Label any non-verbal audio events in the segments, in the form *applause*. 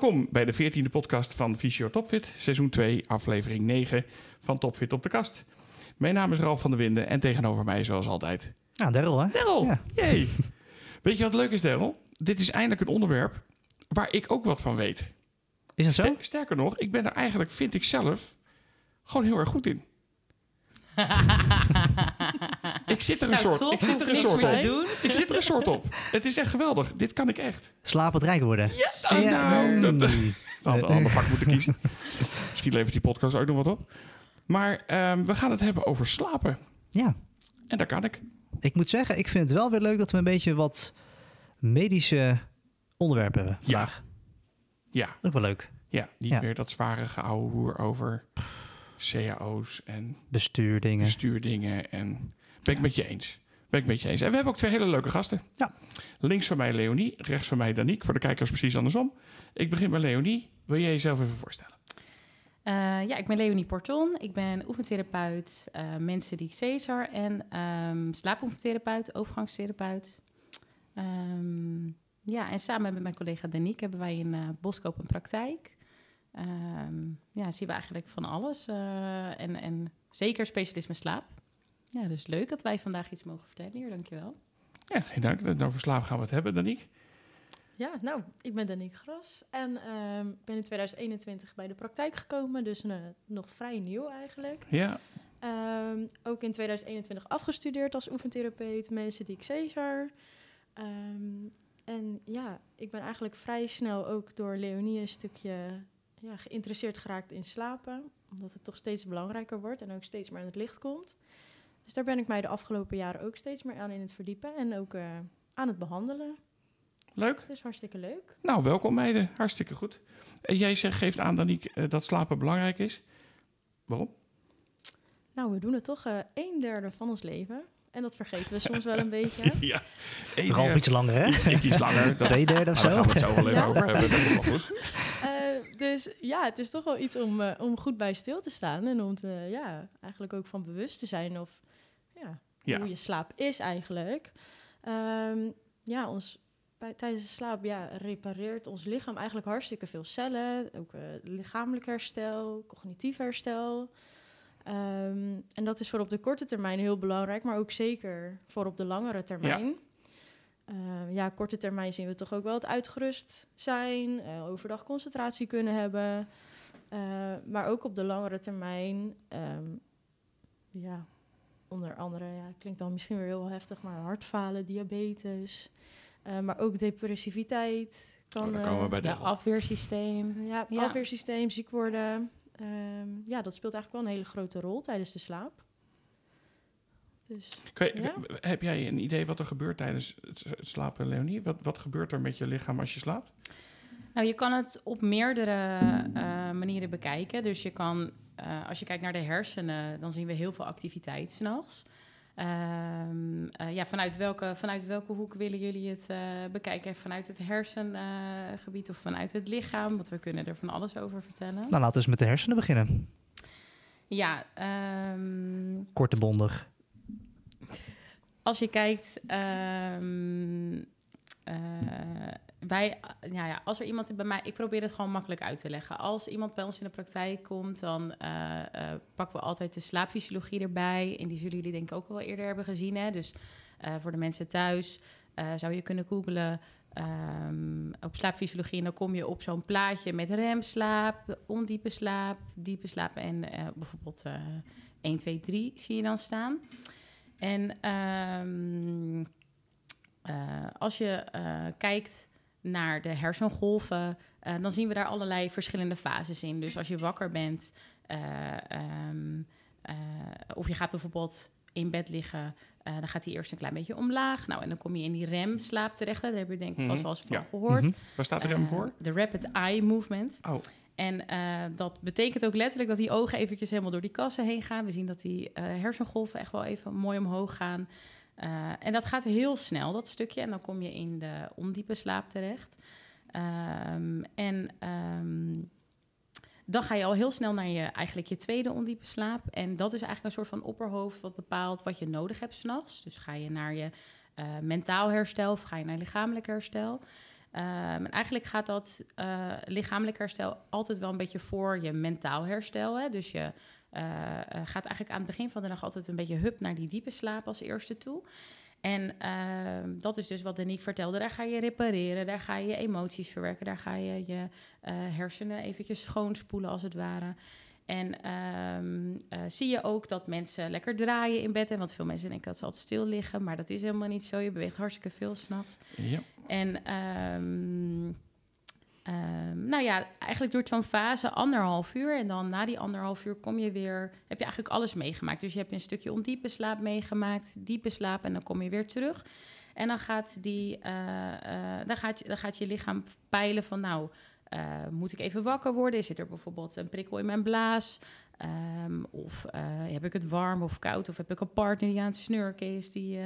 Welkom bij de 14e podcast van Fysio Topfit, seizoen 2, aflevering 9 van Topfit op de kast. Mijn naam is Ralf van der Winden en tegenover mij zoals altijd... Nou, Daryl, hè? Daryl, Ja. yay! Weet je wat leuk is, Daryl? Dit is eindelijk een onderwerp waar ik ook wat van weet. Is het zo? Ster- sterker nog, ik ben er eigenlijk, vind ik zelf, gewoon heel erg goed in. *laughs* ik zit er een Nou, soort, top. ik zit er een soort op. te doen. Ik zit er een soort op. Het is echt geweldig. Dit kan ik echt. Slapend rijk worden. Ja, nou, dat, dat, mm. we hadden een ander vak moeten kiezen. *laughs* Misschien levert die podcast ook nog wat op. Maar ehm, we gaan het hebben over slapen. Ja, En daar kan ik. ik moet zeggen, ik vind het wel weer leuk dat we een beetje wat medische onderwerpen hebben Ja. vandaag. Ja, Ook wel leuk. ja niet Ja. meer dat zware geouwehoer over cao's en Bestuurdingen. bestuurdingen. En ben ik met je eens. Ben ik met je eens. En we hebben ook twee hele leuke gasten. Ja. Links van mij Leonie, rechts van mij Danique. Voor de kijkers precies andersom. Ik begin bij Leonie. Wil jij jezelf even voorstellen? Eh, ja, ik ben Leonie Porton. Ik ben oefentherapeut, eh mensen die Cesar en ehm slaapoefentherapeut, overgangstherapeut. Ehm, ja, en samen met mijn collega Danique hebben wij in eh Boskoop een praktijk. Ehm, ja, zien we eigenlijk van alles. eh, en, en zeker specialisme slaap. Ja, dus leuk dat wij vandaag iets mogen vertellen hier. Dankjewel. Ja, geen dank. Over slapen gaan we het hebben, Danique. Ja, nou, ik ben Danique Gras en ehm, ben in 2021 bij de praktijk gekomen, dus eh, nog vrij nieuw eigenlijk. Ja, Ehm, ook in 2021 afgestudeerd als oefentherapeut, mensen die ik Cesar. Ehm, en ja, ik ben eigenlijk vrij snel ook door Leonie een stukje ja, geïnteresseerd geraakt in slapen, omdat het toch steeds belangrijker wordt en ook steeds meer aan het licht komt. Dus daar ben ik mij de afgelopen jaren ook steeds meer aan in het verdiepen en ook eh, aan het behandelen. leuk. Dus hartstikke leuk. Nou, welkom meiden. Hartstikke goed. En jij zegt, geeft aan, Danique, eh, dat slapen belangrijk is. Waarom? Nou, we doen het toch eh een derde van ons leven. En dat vergeten we soms wel een *laughs* beetje. Ja, Ralf iets langer, hè? iets, iets langer. *laughs* Dat, Twee derde of maar daar gaan we zo. het zo wel even Ja. over hebben. Dat is wel goed. *laughs* Eh, dus ja, het is toch wel iets om, eh, om goed bij stil te staan. En om te, ja, eigenlijk ook van bewust te zijn of ja, Ja. hoe je slaap is eigenlijk. Ehm, ja, ons, bij, tijdens de slaap ja, repareert ons lichaam eigenlijk hartstikke veel cellen. Ook eh, lichamelijk herstel, cognitief herstel. Ehm, en dat is voor op de korte termijn heel belangrijk, maar ook zeker voor op de langere termijn. Ehm, ja, korte termijn zien we toch ook wel het uitgerust zijn, eh, overdag concentratie kunnen hebben. Eh, maar ook op de langere termijn, ja, onder andere, ja, klinkt dan misschien weer heel heftig, maar hartfalen, diabetes, eh, maar ook depressiviteit. Kan, Oh, dan komen we eh, bij de... Ja, afweersysteem. ja, Ja. afweersysteem, ziek worden. Ehm, ja, dat speelt eigenlijk wel een hele grote rol tijdens de slaap. Dus Kan je- Ja. Heb jij een idee wat er gebeurt tijdens het het slapen, Leonie? Wat, wat gebeurt er met je lichaam als je slaapt? Nou, je kan het op meerdere eh, manieren bekijken. Dus je kan, eh, als je kijkt naar de hersenen, dan zien we heel veel activiteit s'nachts. Eh, ja, vanuit welke, vanuit welke hoek willen jullie het eh, bekijken? Vanuit het hersengebied of vanuit het lichaam? Want we kunnen er van alles over vertellen. Nou, laten we eens met de hersenen beginnen. Ja, ehm, Kort en bondig. als je kijkt, ehm, eh, wij, ja, ja, als er iemand bij mij, ik probeer het gewoon makkelijk uit te leggen. Als iemand bij ons in de praktijk komt, dan eh, eh, pakken we altijd de slaapfysiologie erbij. En die zullen jullie denk ik ook wel eerder hebben gezien. Hè? Dus voor de mensen thuis zou je kunnen googlen ehm, op slaapfysiologie. En dan kom je op zo'n plaatje met remslaap, ondiepe slaap, diepe slaap en bijvoorbeeld eh 1, 2, 3 zie je dan staan. En eh, als je eh, kijkt naar de hersengolven, eh, dan zien we daar allerlei verschillende fases in. Dus als je wakker bent, eh, ehm, eh, of je gaat bijvoorbeeld in bed liggen, eh, dan gaat hij eerst een klein beetje omlaag. Nou, en dan kom je in die remslaap terecht. Daar heb je denk ik vast wel eens van Ja. gehoord. Mhm. Waar staat de rem Eh, voor? De rapid eye movement. Oh, En eh, dat betekent ook letterlijk dat die ogen eventjes helemaal door die kassen heen gaan. We zien dat die eh, hersengolven echt wel even mooi omhoog gaan. Eh, en dat gaat heel snel, dat stukje. En dan kom je in de ondiepe slaap terecht. Ehm, en ehm, dan ga je al heel snel naar je, eigenlijk je tweede ondiepe slaap. En dat is eigenlijk een soort van opperhoofd wat bepaalt wat je nodig hebt s'nachts. Dus ga je naar je eh, mentaal herstel of ga je naar lichamelijk herstel. Ehm, en eigenlijk gaat dat eh, lichamelijk herstel altijd wel een beetje voor je mentaal herstel. Hè? Dus je eh, eh, gaat eigenlijk aan het begin van de dag altijd een beetje hup naar die diepe slaap als eerste toe. En ehm, dat is dus wat Danique vertelde. Daar ga je repareren, daar ga je emoties verwerken, daar ga je je eh, hersenen eventjes schoonspoelen als het ware. En ehm, eh, zie je ook dat mensen lekker draaien in bed. En want veel mensen denken dat ze altijd stil liggen, maar dat is helemaal niet zo. Je beweegt hartstikke veel s'nachts. Ja. En ehm, ehm, nou ja, eigenlijk duurt zo'n fase anderhalf uur. En dan na die anderhalf uur kom je weer, heb je eigenlijk alles meegemaakt. Dus je hebt een stukje ondiepe slaap meegemaakt, diepe slaap en dan kom je weer terug. En dan gaat, die, eh, eh, dan gaat, je, dan gaat je lichaam peilen van nou, eh, moet ik even wakker worden? Zit er bijvoorbeeld een prikkel in mijn blaas? Ehm, of heb ik het warm of koud? Of heb ik een partner die aan het snurken is? Die, eh,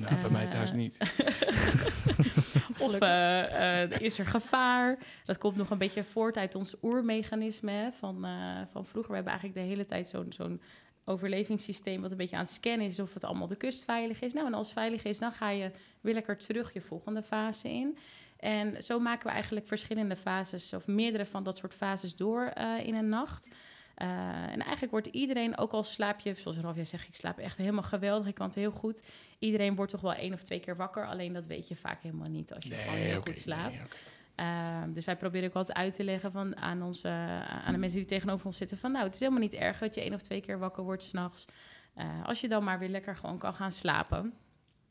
Nou, bij mij thuis niet. *laughs* of eh, eh, is er gevaar? Dat komt nog een beetje voort uit ons oermechanisme hè, van, eh, van vroeger. We hebben eigenlijk de hele tijd zo'n zo'n overlevingssysteem... wat een beetje aan het scannen is of het allemaal de kust veilig is. Nou, en als het veilig is, dan ga je weer lekker terug je volgende fase in. En zo maken we eigenlijk verschillende fases... of meerdere van dat soort fases door in een nacht... Eh, en eigenlijk wordt iedereen, ook al slaap je, zoals Ralf jij zegt, ik slaap echt helemaal geweldig, ik kan het heel goed. Iedereen wordt toch wel één of twee keer wakker, alleen dat weet je vaak helemaal niet als je gewoon heel goed slaapt. nee. Ehm, dus wij proberen ook altijd uit te leggen van, aan, onze, aan de mensen die tegenover ons zitten van... nou, het is helemaal niet erg dat je één of twee keer wakker wordt s'nachts. Uh, als je dan maar weer lekker gewoon kan gaan slapen.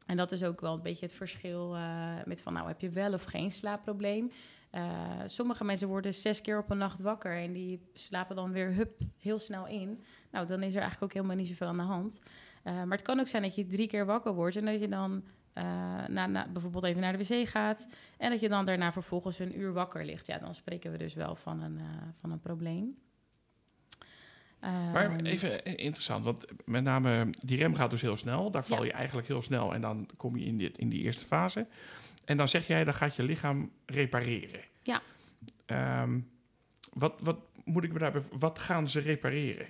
En dat is ook wel een beetje het verschil uh, met van... nou, heb je wel of geen slaapprobleem? Uh, sommige mensen worden zes keer op een nacht wakker... en die slapen dan weer hup heel snel in. Nou, dan is er eigenlijk ook helemaal niet zoveel aan de hand. Uh, maar het kan ook zijn dat je drie keer wakker wordt... en dat je dan uh, na, na, bijvoorbeeld even naar de wc gaat... en dat je dan daarna vervolgens een uur wakker ligt. Ja, dan spreken we dus wel van een, van een probleem. Maar even interessant, want met name die rem gaat dus heel snel. Daar val ja. je eigenlijk heel snel en dan kom je in, dit, in die eerste fase. En dan zeg jij, dan gaat je lichaam repareren. Ja. Um, wat, wat moet ik me daarbij... Wat gaan ze repareren?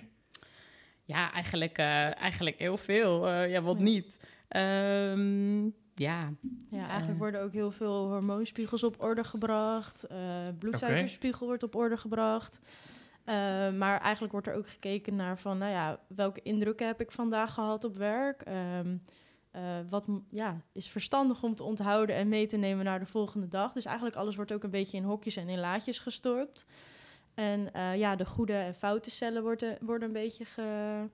Ja, eigenlijk, uh, eigenlijk heel veel. Uh, ja, wat niet. Um, ja. Ja, eigenlijk uh, worden ook heel veel hormoonspiegels op orde gebracht. Uh, bloedsuikerspiegel okay. wordt op orde gebracht. Uh, maar eigenlijk wordt er ook gekeken naar van, nou ja, welke indrukken heb ik vandaag gehad op werk? Um, wat ja, is verstandig om te onthouden en mee te nemen naar de volgende dag. Dus eigenlijk alles wordt ook een beetje in hokjes en in laadjes gestopt. En ja, de goede en foute cellen worden, worden een beetje ge,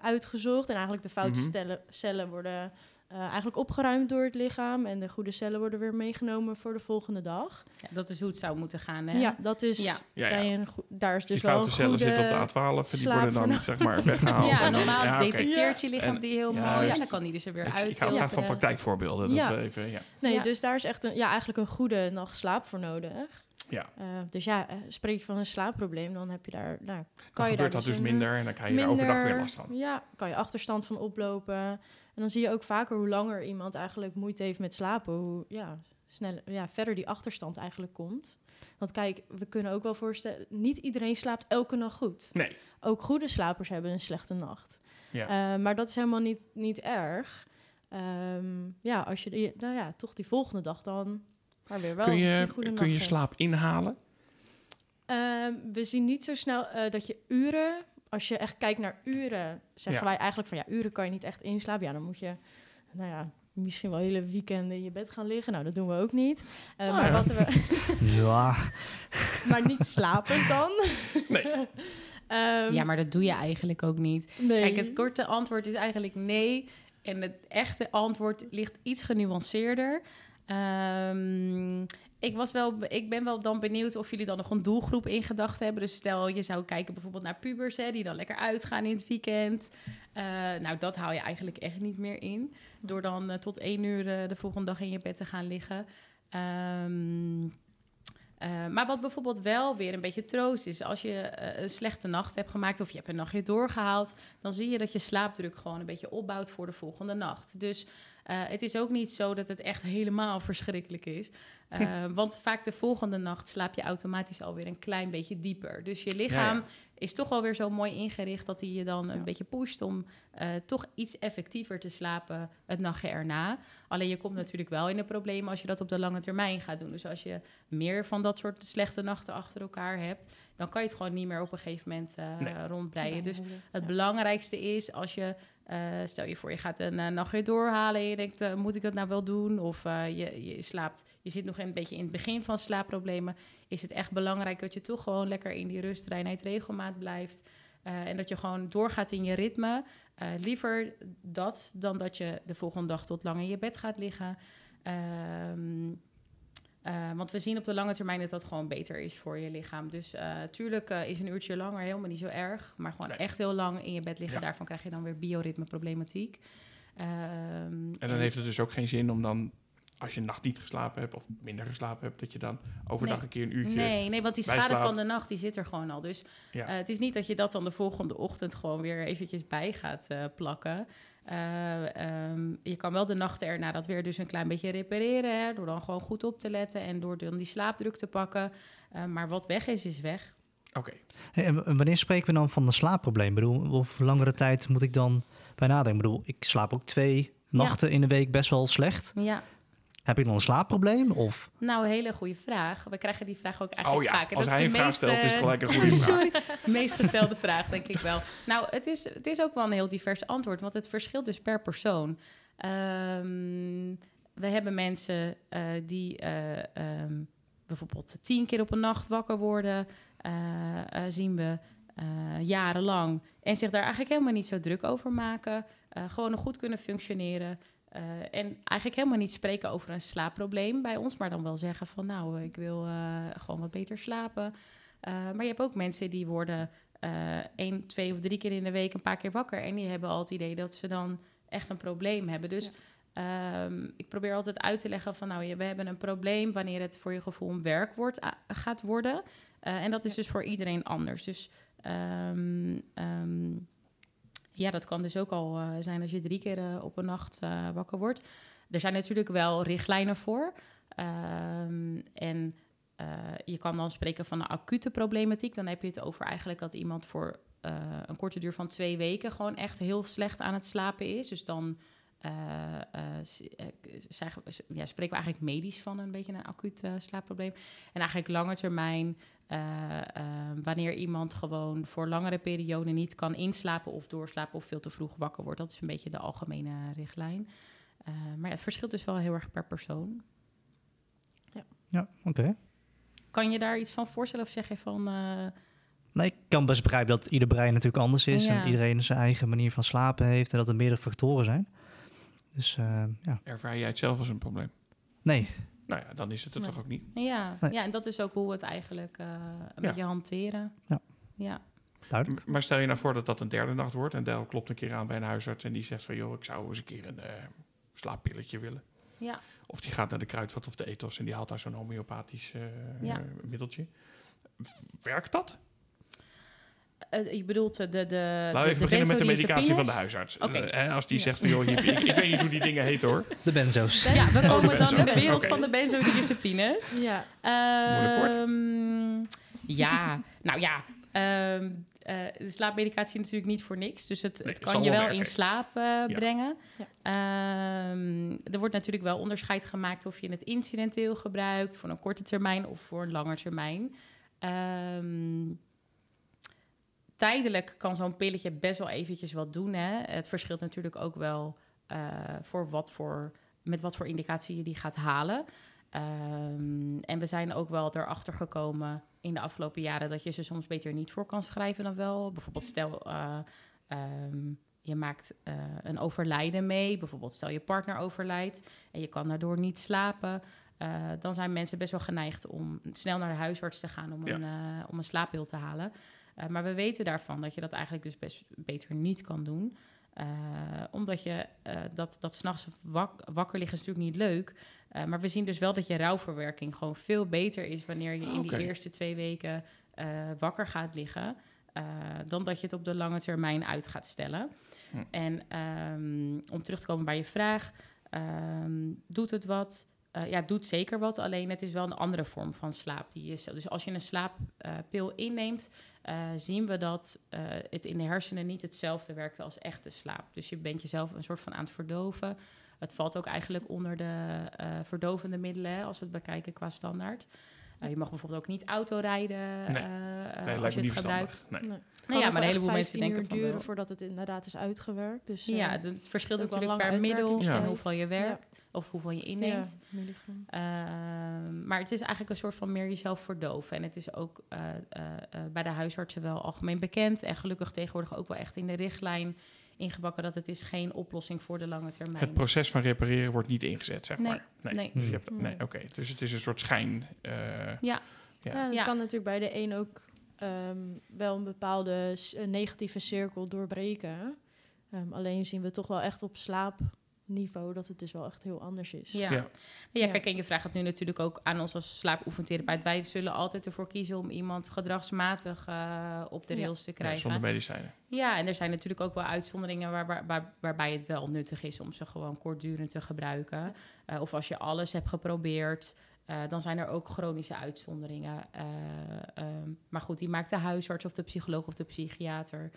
uitgezocht. En eigenlijk de foute mm -hmm. cellen worden uh, eigenlijk opgeruimd door het lichaam. En de goede cellen worden weer meegenomen voor de volgende dag. Ja, dat is hoe het zou moeten gaan, hè? Ja, dat is... Ja. Ja, ja. Een, daar is dus die wel een cellen zitten op de A12 en die worden dan zeg maar weggehaald. Ja, en dan, normaal detecteert je lichaam En- die heel ja, mooi. En dan kan die dus er weer Ik, uit. ik hou graag van filteren. praktijkvorbeelden. Dat Ja. even, ja. Nee, Ja. dus daar is echt een, ja, eigenlijk een goede nacht slaap voor nodig. Ja. Uh, dus ja, eh, spreek je van een slaapprobleem, dan heb je daar... Nou, Dan kan je gebeurt daar dat dus een, eh, minder en dan krijg je er overdag weer last van. Ja, kan je achterstand van oplopen. En dan zie je ook vaker hoe langer iemand eigenlijk moeite heeft met slapen, hoe ja, sneller, ja, verder die achterstand eigenlijk komt. Want kijk, we kunnen ook wel voorstellen, niet iedereen slaapt elke nacht goed. Nee. Ook goede slapers hebben een slechte nacht. Ja. Uh, maar dat is helemaal niet, niet erg. Um, ja, als je nou ja, toch die volgende dag dan maar weer wel kun je, die goede kun je slaap inhalen? Um, we zien niet zo snel uh, dat je uren, als je echt kijkt naar uren, zeggen Ja. wij eigenlijk van ja, uren kan je niet echt inslapen. Ja, dan moet je, nou ja, misschien wel hele weekenden in je bed gaan liggen. Nou, dat doen we ook niet. Uh, Ah, maar, ja. wat we, *laughs* Ja, *laughs* maar niet slapend dan. Nee. Um, *laughs* Ja, maar dat doe je eigenlijk ook niet. nee. Kijk, het korte antwoord is eigenlijk nee. En het echte antwoord ligt iets genuanceerder. Ehm, ik, was wel, ik ben wel dan benieuwd of jullie dan nog een doelgroep in gedachten hebben. Dus stel, je zou kijken bijvoorbeeld naar pubers, hè, die dan lekker uitgaan in het weekend. Eh, nou, dat haal je eigenlijk echt niet meer in. Door dan eh, tot één uur eh, de volgende dag in je bed te gaan liggen. Ehm, eh, maar wat bijvoorbeeld wel weer een beetje troost is, als je een slechte nacht hebt gemaakt of je hebt een nachtje doorgehaald, dan zie je dat je slaapdruk gewoon een beetje opbouwt voor de volgende nacht. Dus het is ook niet zo dat het echt helemaal verschrikkelijk is. Uh, want vaak de volgende nacht slaap je automatisch alweer een klein beetje dieper. Dus je lichaam Ja, ja. is toch alweer zo mooi ingericht dat hij je dan een Ja. beetje pusht om eh, toch iets effectiever te slapen het nachtje erna. Alleen je komt natuurlijk wel in de problemen als je dat op de lange termijn gaat doen. Dus als je meer van dat soort slechte nachten achter elkaar hebt, dan kan je het gewoon niet meer op een gegeven moment eh, Nee. rondbreien. Dus het belangrijkste is als je, eh, stel je voor, je gaat een eh, nachtje doorhalen en je denkt, eh, moet ik dat nou wel doen? Of je, je slaapt, je zit nog een beetje in het begin van slaapproblemen. Is het echt belangrijk dat je toch gewoon lekker in die rust, reinheid, regelmaat blijft. en dat je gewoon doorgaat in je ritme. Liever dat dan dat je de volgende dag tot lang in je bed gaat liggen. Ehm, eh, want we zien op de lange termijn dat dat gewoon beter is voor je lichaam. Dus eh tuurlijk eh, is een uurtje langer helemaal niet zo erg. Maar gewoon Nee. echt heel lang in je bed liggen. Ja. Daarvan krijg je dan weer biorritmeproblematiek. Ehm, En dan heeft het dus ook geen zin om dan, als je een nacht niet geslapen hebt of minder geslapen hebt, dat je dan overdag Nee. een keer een uurtje... Nee, nee, want die schade van de nacht die zit er gewoon al. Dus Ja. het is niet dat je dat dan de volgende ochtend gewoon weer eventjes bij gaat plakken. Eh, ehm, je kan wel de nachten erna dat weer dus een klein beetje repareren. Hè, door dan gewoon goed op te letten en door dan die slaapdruk te pakken. Eh, maar wat weg is, is weg. Oké. Hey, en wanneer spreken we dan van een slaapprobleem? Ik bedoel, of langere tijd moet ik dan bij nadenken? Ik bedoel, ik slaap ook twee nachten in de week best wel slecht. Ja, Heb ik dan een slaapprobleem? Of nou, hele goede vraag. We krijgen die vraag ook Oh eigenlijk ja, vaker. als Dat hij is een de vraag meest, stelt, is het eh, gelijk een *laughs* goede vraag. Sorry, meest gestelde vraag, denk ik wel. Nou, het is, het is ook wel een heel divers antwoord, want het verschilt dus per persoon. Ehm, we hebben mensen eh, die eh, ehm, bijvoorbeeld tien keer op een nacht wakker worden, eh, eh, zien we eh, jarenlang, en zich daar eigenlijk helemaal niet zo druk over maken. Eh, gewoon nog goed kunnen functioneren. Eh, en eigenlijk helemaal niet spreken over een slaapprobleem bij ons, maar dan wel zeggen van nou, ik wil eh, gewoon wat beter slapen. Eh, maar je hebt ook mensen die worden eh één, twee of drie keer in de week een paar keer wakker. En die hebben al het idee dat ze dan echt een probleem hebben. Dus ehm, ik probeer altijd uit te leggen van nou, je- we hebben een probleem wanneer het voor je gevoel een werkwoord a- gaat worden. Eh, en dat is dus voor iedereen anders. Dus ehm, ehm, ja, dat kan dus ook al eh, zijn als je drie keer eh, op een nacht eh, wakker wordt. Er zijn natuurlijk wel richtlijnen voor. Ehm, en je kan dan spreken van een acute problematiek. Dan heb je het over eigenlijk dat iemand voor een korte duur van twee weken gewoon echt heel slecht aan het slapen is. Dus dan eh, eh, eh, ja, spreken we eigenlijk medisch van een beetje een acuut slaapprobleem. En eigenlijk lange termijn, wanneer iemand gewoon voor langere perioden niet kan inslapen of doorslapen of veel te vroeg wakker wordt. Dat is een beetje de algemene richtlijn. Eh, maar ja, het verschilt dus wel heel erg per persoon. ja, oké. Kan je daar iets van voorstellen of zeg je van... eh, Nee, ik kan best begrijpen dat ieder brein natuurlijk anders is. Ja. En iedereen zijn eigen manier van slapen heeft. En dat er meerdere factoren zijn. Dus eh, ja, Ervaar jij het zelf als een probleem? nee. Nou ja, dan is het er Nee. toch ook niet. ja, Nee. ja, en dat is ook hoe we het eigenlijk eh, een Ja. beetje hanteren. Ja. ja. Duidelijk. Maar stel je nou voor dat dat een derde nacht wordt en Del klopt een keer aan bij een huisarts en die zegt van joh, ik zou eens een keer een eh, slaappilletje willen. Ja. Of die gaat naar de kruidvat of de ethos en die haalt daar zo'n homeopathisch Ja. middeltje. Werkt dat? Eh, je bedoelt de, de, de, Laten we even de beginnen met de medicatie van de huisarts. Eh, hè, als die Ja. zegt van joh, hier- *laughs* ik, ik weet niet hoe die dingen heten hoor. De benzo's. Ja, we Oh, komen dan in de wereld van de benzodiazepines. Ja, woord. Ehm, ja, nou ja. ehm, eh, de slaapmedicatie natuurlijk niet voor niks. Dus het, Nee, het het zal kan je wel in slaap brengen. Ja. Ehm, er wordt natuurlijk wel onderscheid gemaakt of je het incidenteel gebruikt... voor een korte termijn of voor een lange termijn. Ehm, tijdelijk kan zo'n pilletje best wel eventjes wat doen. Hè? Het verschilt natuurlijk ook wel eh, voor wat voor, met wat voor indicatie je die gaat halen. Ehm, en we zijn ook wel erachter gekomen in de afgelopen jaren dat je ze soms beter niet voor kan schrijven dan wel. Bijvoorbeeld stel eh, ehm, je maakt eh, een overlijden mee, bijvoorbeeld stel je partner overlijdt en je kan daardoor niet slapen. dan zijn mensen best wel geneigd om snel naar de huisarts te gaan om, Ja. een, om een slaappil te halen. Eh, maar we weten daarvan dat je dat eigenlijk dus best beter niet kan doen. Eh, omdat je uh, dat, dat s'nachts wak, wakker liggen is natuurlijk niet leuk. Maar we zien dus wel dat je rouwverwerking gewoon veel beter is wanneer je in Okay. die eerste twee weken wakker gaat liggen. Dan dat je het op de lange termijn uit gaat stellen. Hm. En um, om terug te komen bij je vraag, um, doet het wat? eh, ja, doet zeker wat. Alleen het is wel een andere vorm van slaap. Die is, dus als je een slaappil inneemt, eh, zien we dat eh, het in de hersenen niet hetzelfde werkt als echte slaap. Dus je bent jezelf een soort van aan het verdoven. Het valt ook eigenlijk onder de eh, verdovende middelen, als we het bekijken qua standaard. Eh, je mag bijvoorbeeld ook niet autorijden Nee. eh, eh, Nee, als lijkt je het niet gebruikt. verstandig. Nee. Nee. Nou ja, maar een heleboel mensen 15 denken uur van duren wel. voordat het inderdaad is uitgewerkt. Dus, Ja, het verschilt natuurlijk een per middel en hoeveel je werkt of hoeveel je inneemt. Ja. Ehm, maar het is eigenlijk een soort van meer jezelf verdoven. En het is ook eh, eh, eh, bij de huisartsen wel algemeen bekend. En gelukkig tegenwoordig ook wel echt in de richtlijn ingebakken dat het is geen oplossing voor de lange termijn. Het proces van repareren wordt niet ingezet, zeg Nee, maar. Nee. nee. Dus, je hebt, Nee. nee, oké. dus het is een soort schijn. eh, Ja. Ja. Ja, en het Ja. kan natuurlijk bij de een ook ehm, wel een bepaalde negatieve cirkel doorbreken. Ehm, alleen zien we toch wel echt op slaapniveau dat het dus wel echt heel anders is. Ja. Ja. Ja. Kijk, en je vraagt het nu natuurlijk ook aan ons als slaapoefentherapeut. Wij zullen altijd ervoor kiezen om iemand gedragsmatig eh, op de Ja. rails te ja, krijgen. zonder medicijnen. Ja, en er zijn natuurlijk ook wel uitzonderingen waar, waar, waar- waarbij het wel nuttig is om ze gewoon kortdurend te gebruiken. Eh, of als je alles hebt geprobeerd, eh, dan zijn er ook chronische uitzonderingen. Eh, ehm, maar goed, die maakt de huisarts of de psycholoog of de psychiater.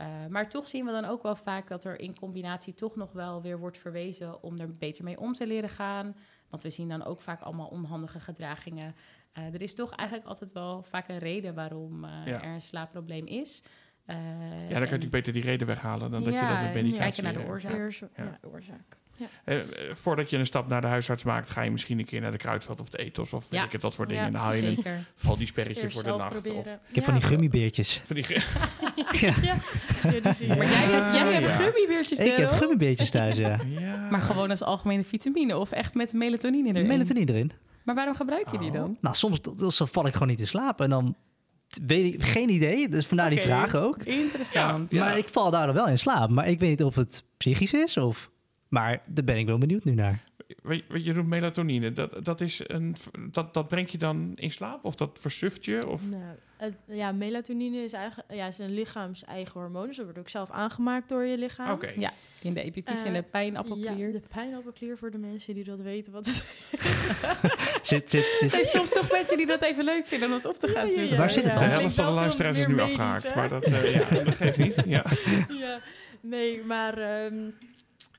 Eh, maar toch zien we dan ook wel vaak dat er in combinatie toch nog wel weer wordt verwezen om er beter mee om te leren gaan. Want we zien dan ook vaak allemaal onhandige gedragingen. Eh, er is toch eigenlijk altijd wel vaak een reden waarom eh, Ja. er een slaapprobleem is. Eh, Ja, dan kan je beter die reden weghalen dan dat je dat met ja, medicatie... kijken naar de oorzaak. Oorza- Ja. ja, oorzaak. Eh, eh, voordat je een stap naar de huisarts maakt, ga je misschien een keer naar de kruidvat of de ethos of weet ik het wat voor dingen. En dan haal je een Zeker. valdisperretje Eerst voor de nacht. Of. Ik heb van die gummibeertjes. van die *laughs* ja, Ja, die zie je. Maar jij, hebt- jij hebt Ja. gummibeertjes, ik heb gummibeertjes thuis, ja. ja. Maar gewoon als algemene vitamine of echt met melatonine erin? Melatonine erin. Maar waarom gebruik je die Oh. dan? Nou, soms dan val ik gewoon niet in slaap. En dan weet ik, geen idee. Dus vandaar die Oké. vraag ook. Interessant. Ja. Maar ik val daardoor wel in slaap. Maar ik weet niet of het psychisch is of... Maar daar ben ik wel benieuwd nu naar. Weet je, noemt melatonine. Dat, dat, is een, dat, dat brengt je dan in slaap? Of dat versuft je? Of... Nou, het- ja, melatonine is, eigen, ja, is een lichaams eigen hormoon. Dus dat wordt ook zelf aangemaakt door je lichaam. Oké. Ja, in de epifyse en Eh, de pijnappelklier. Ja, de pijnappelklier voor de mensen die dat weten wat het *laughs* Zit, zit, Er zijn soms toch mensen die dat even leuk vinden om het op te gaan Ja, ja, zoeken. ja. Waar zit het De dan? helft van de luisteraars is nu afgehaakt. hè? Maar dat, eh, ja, dat geeft niet. Ja. *laughs* ja, nee, maar ehm,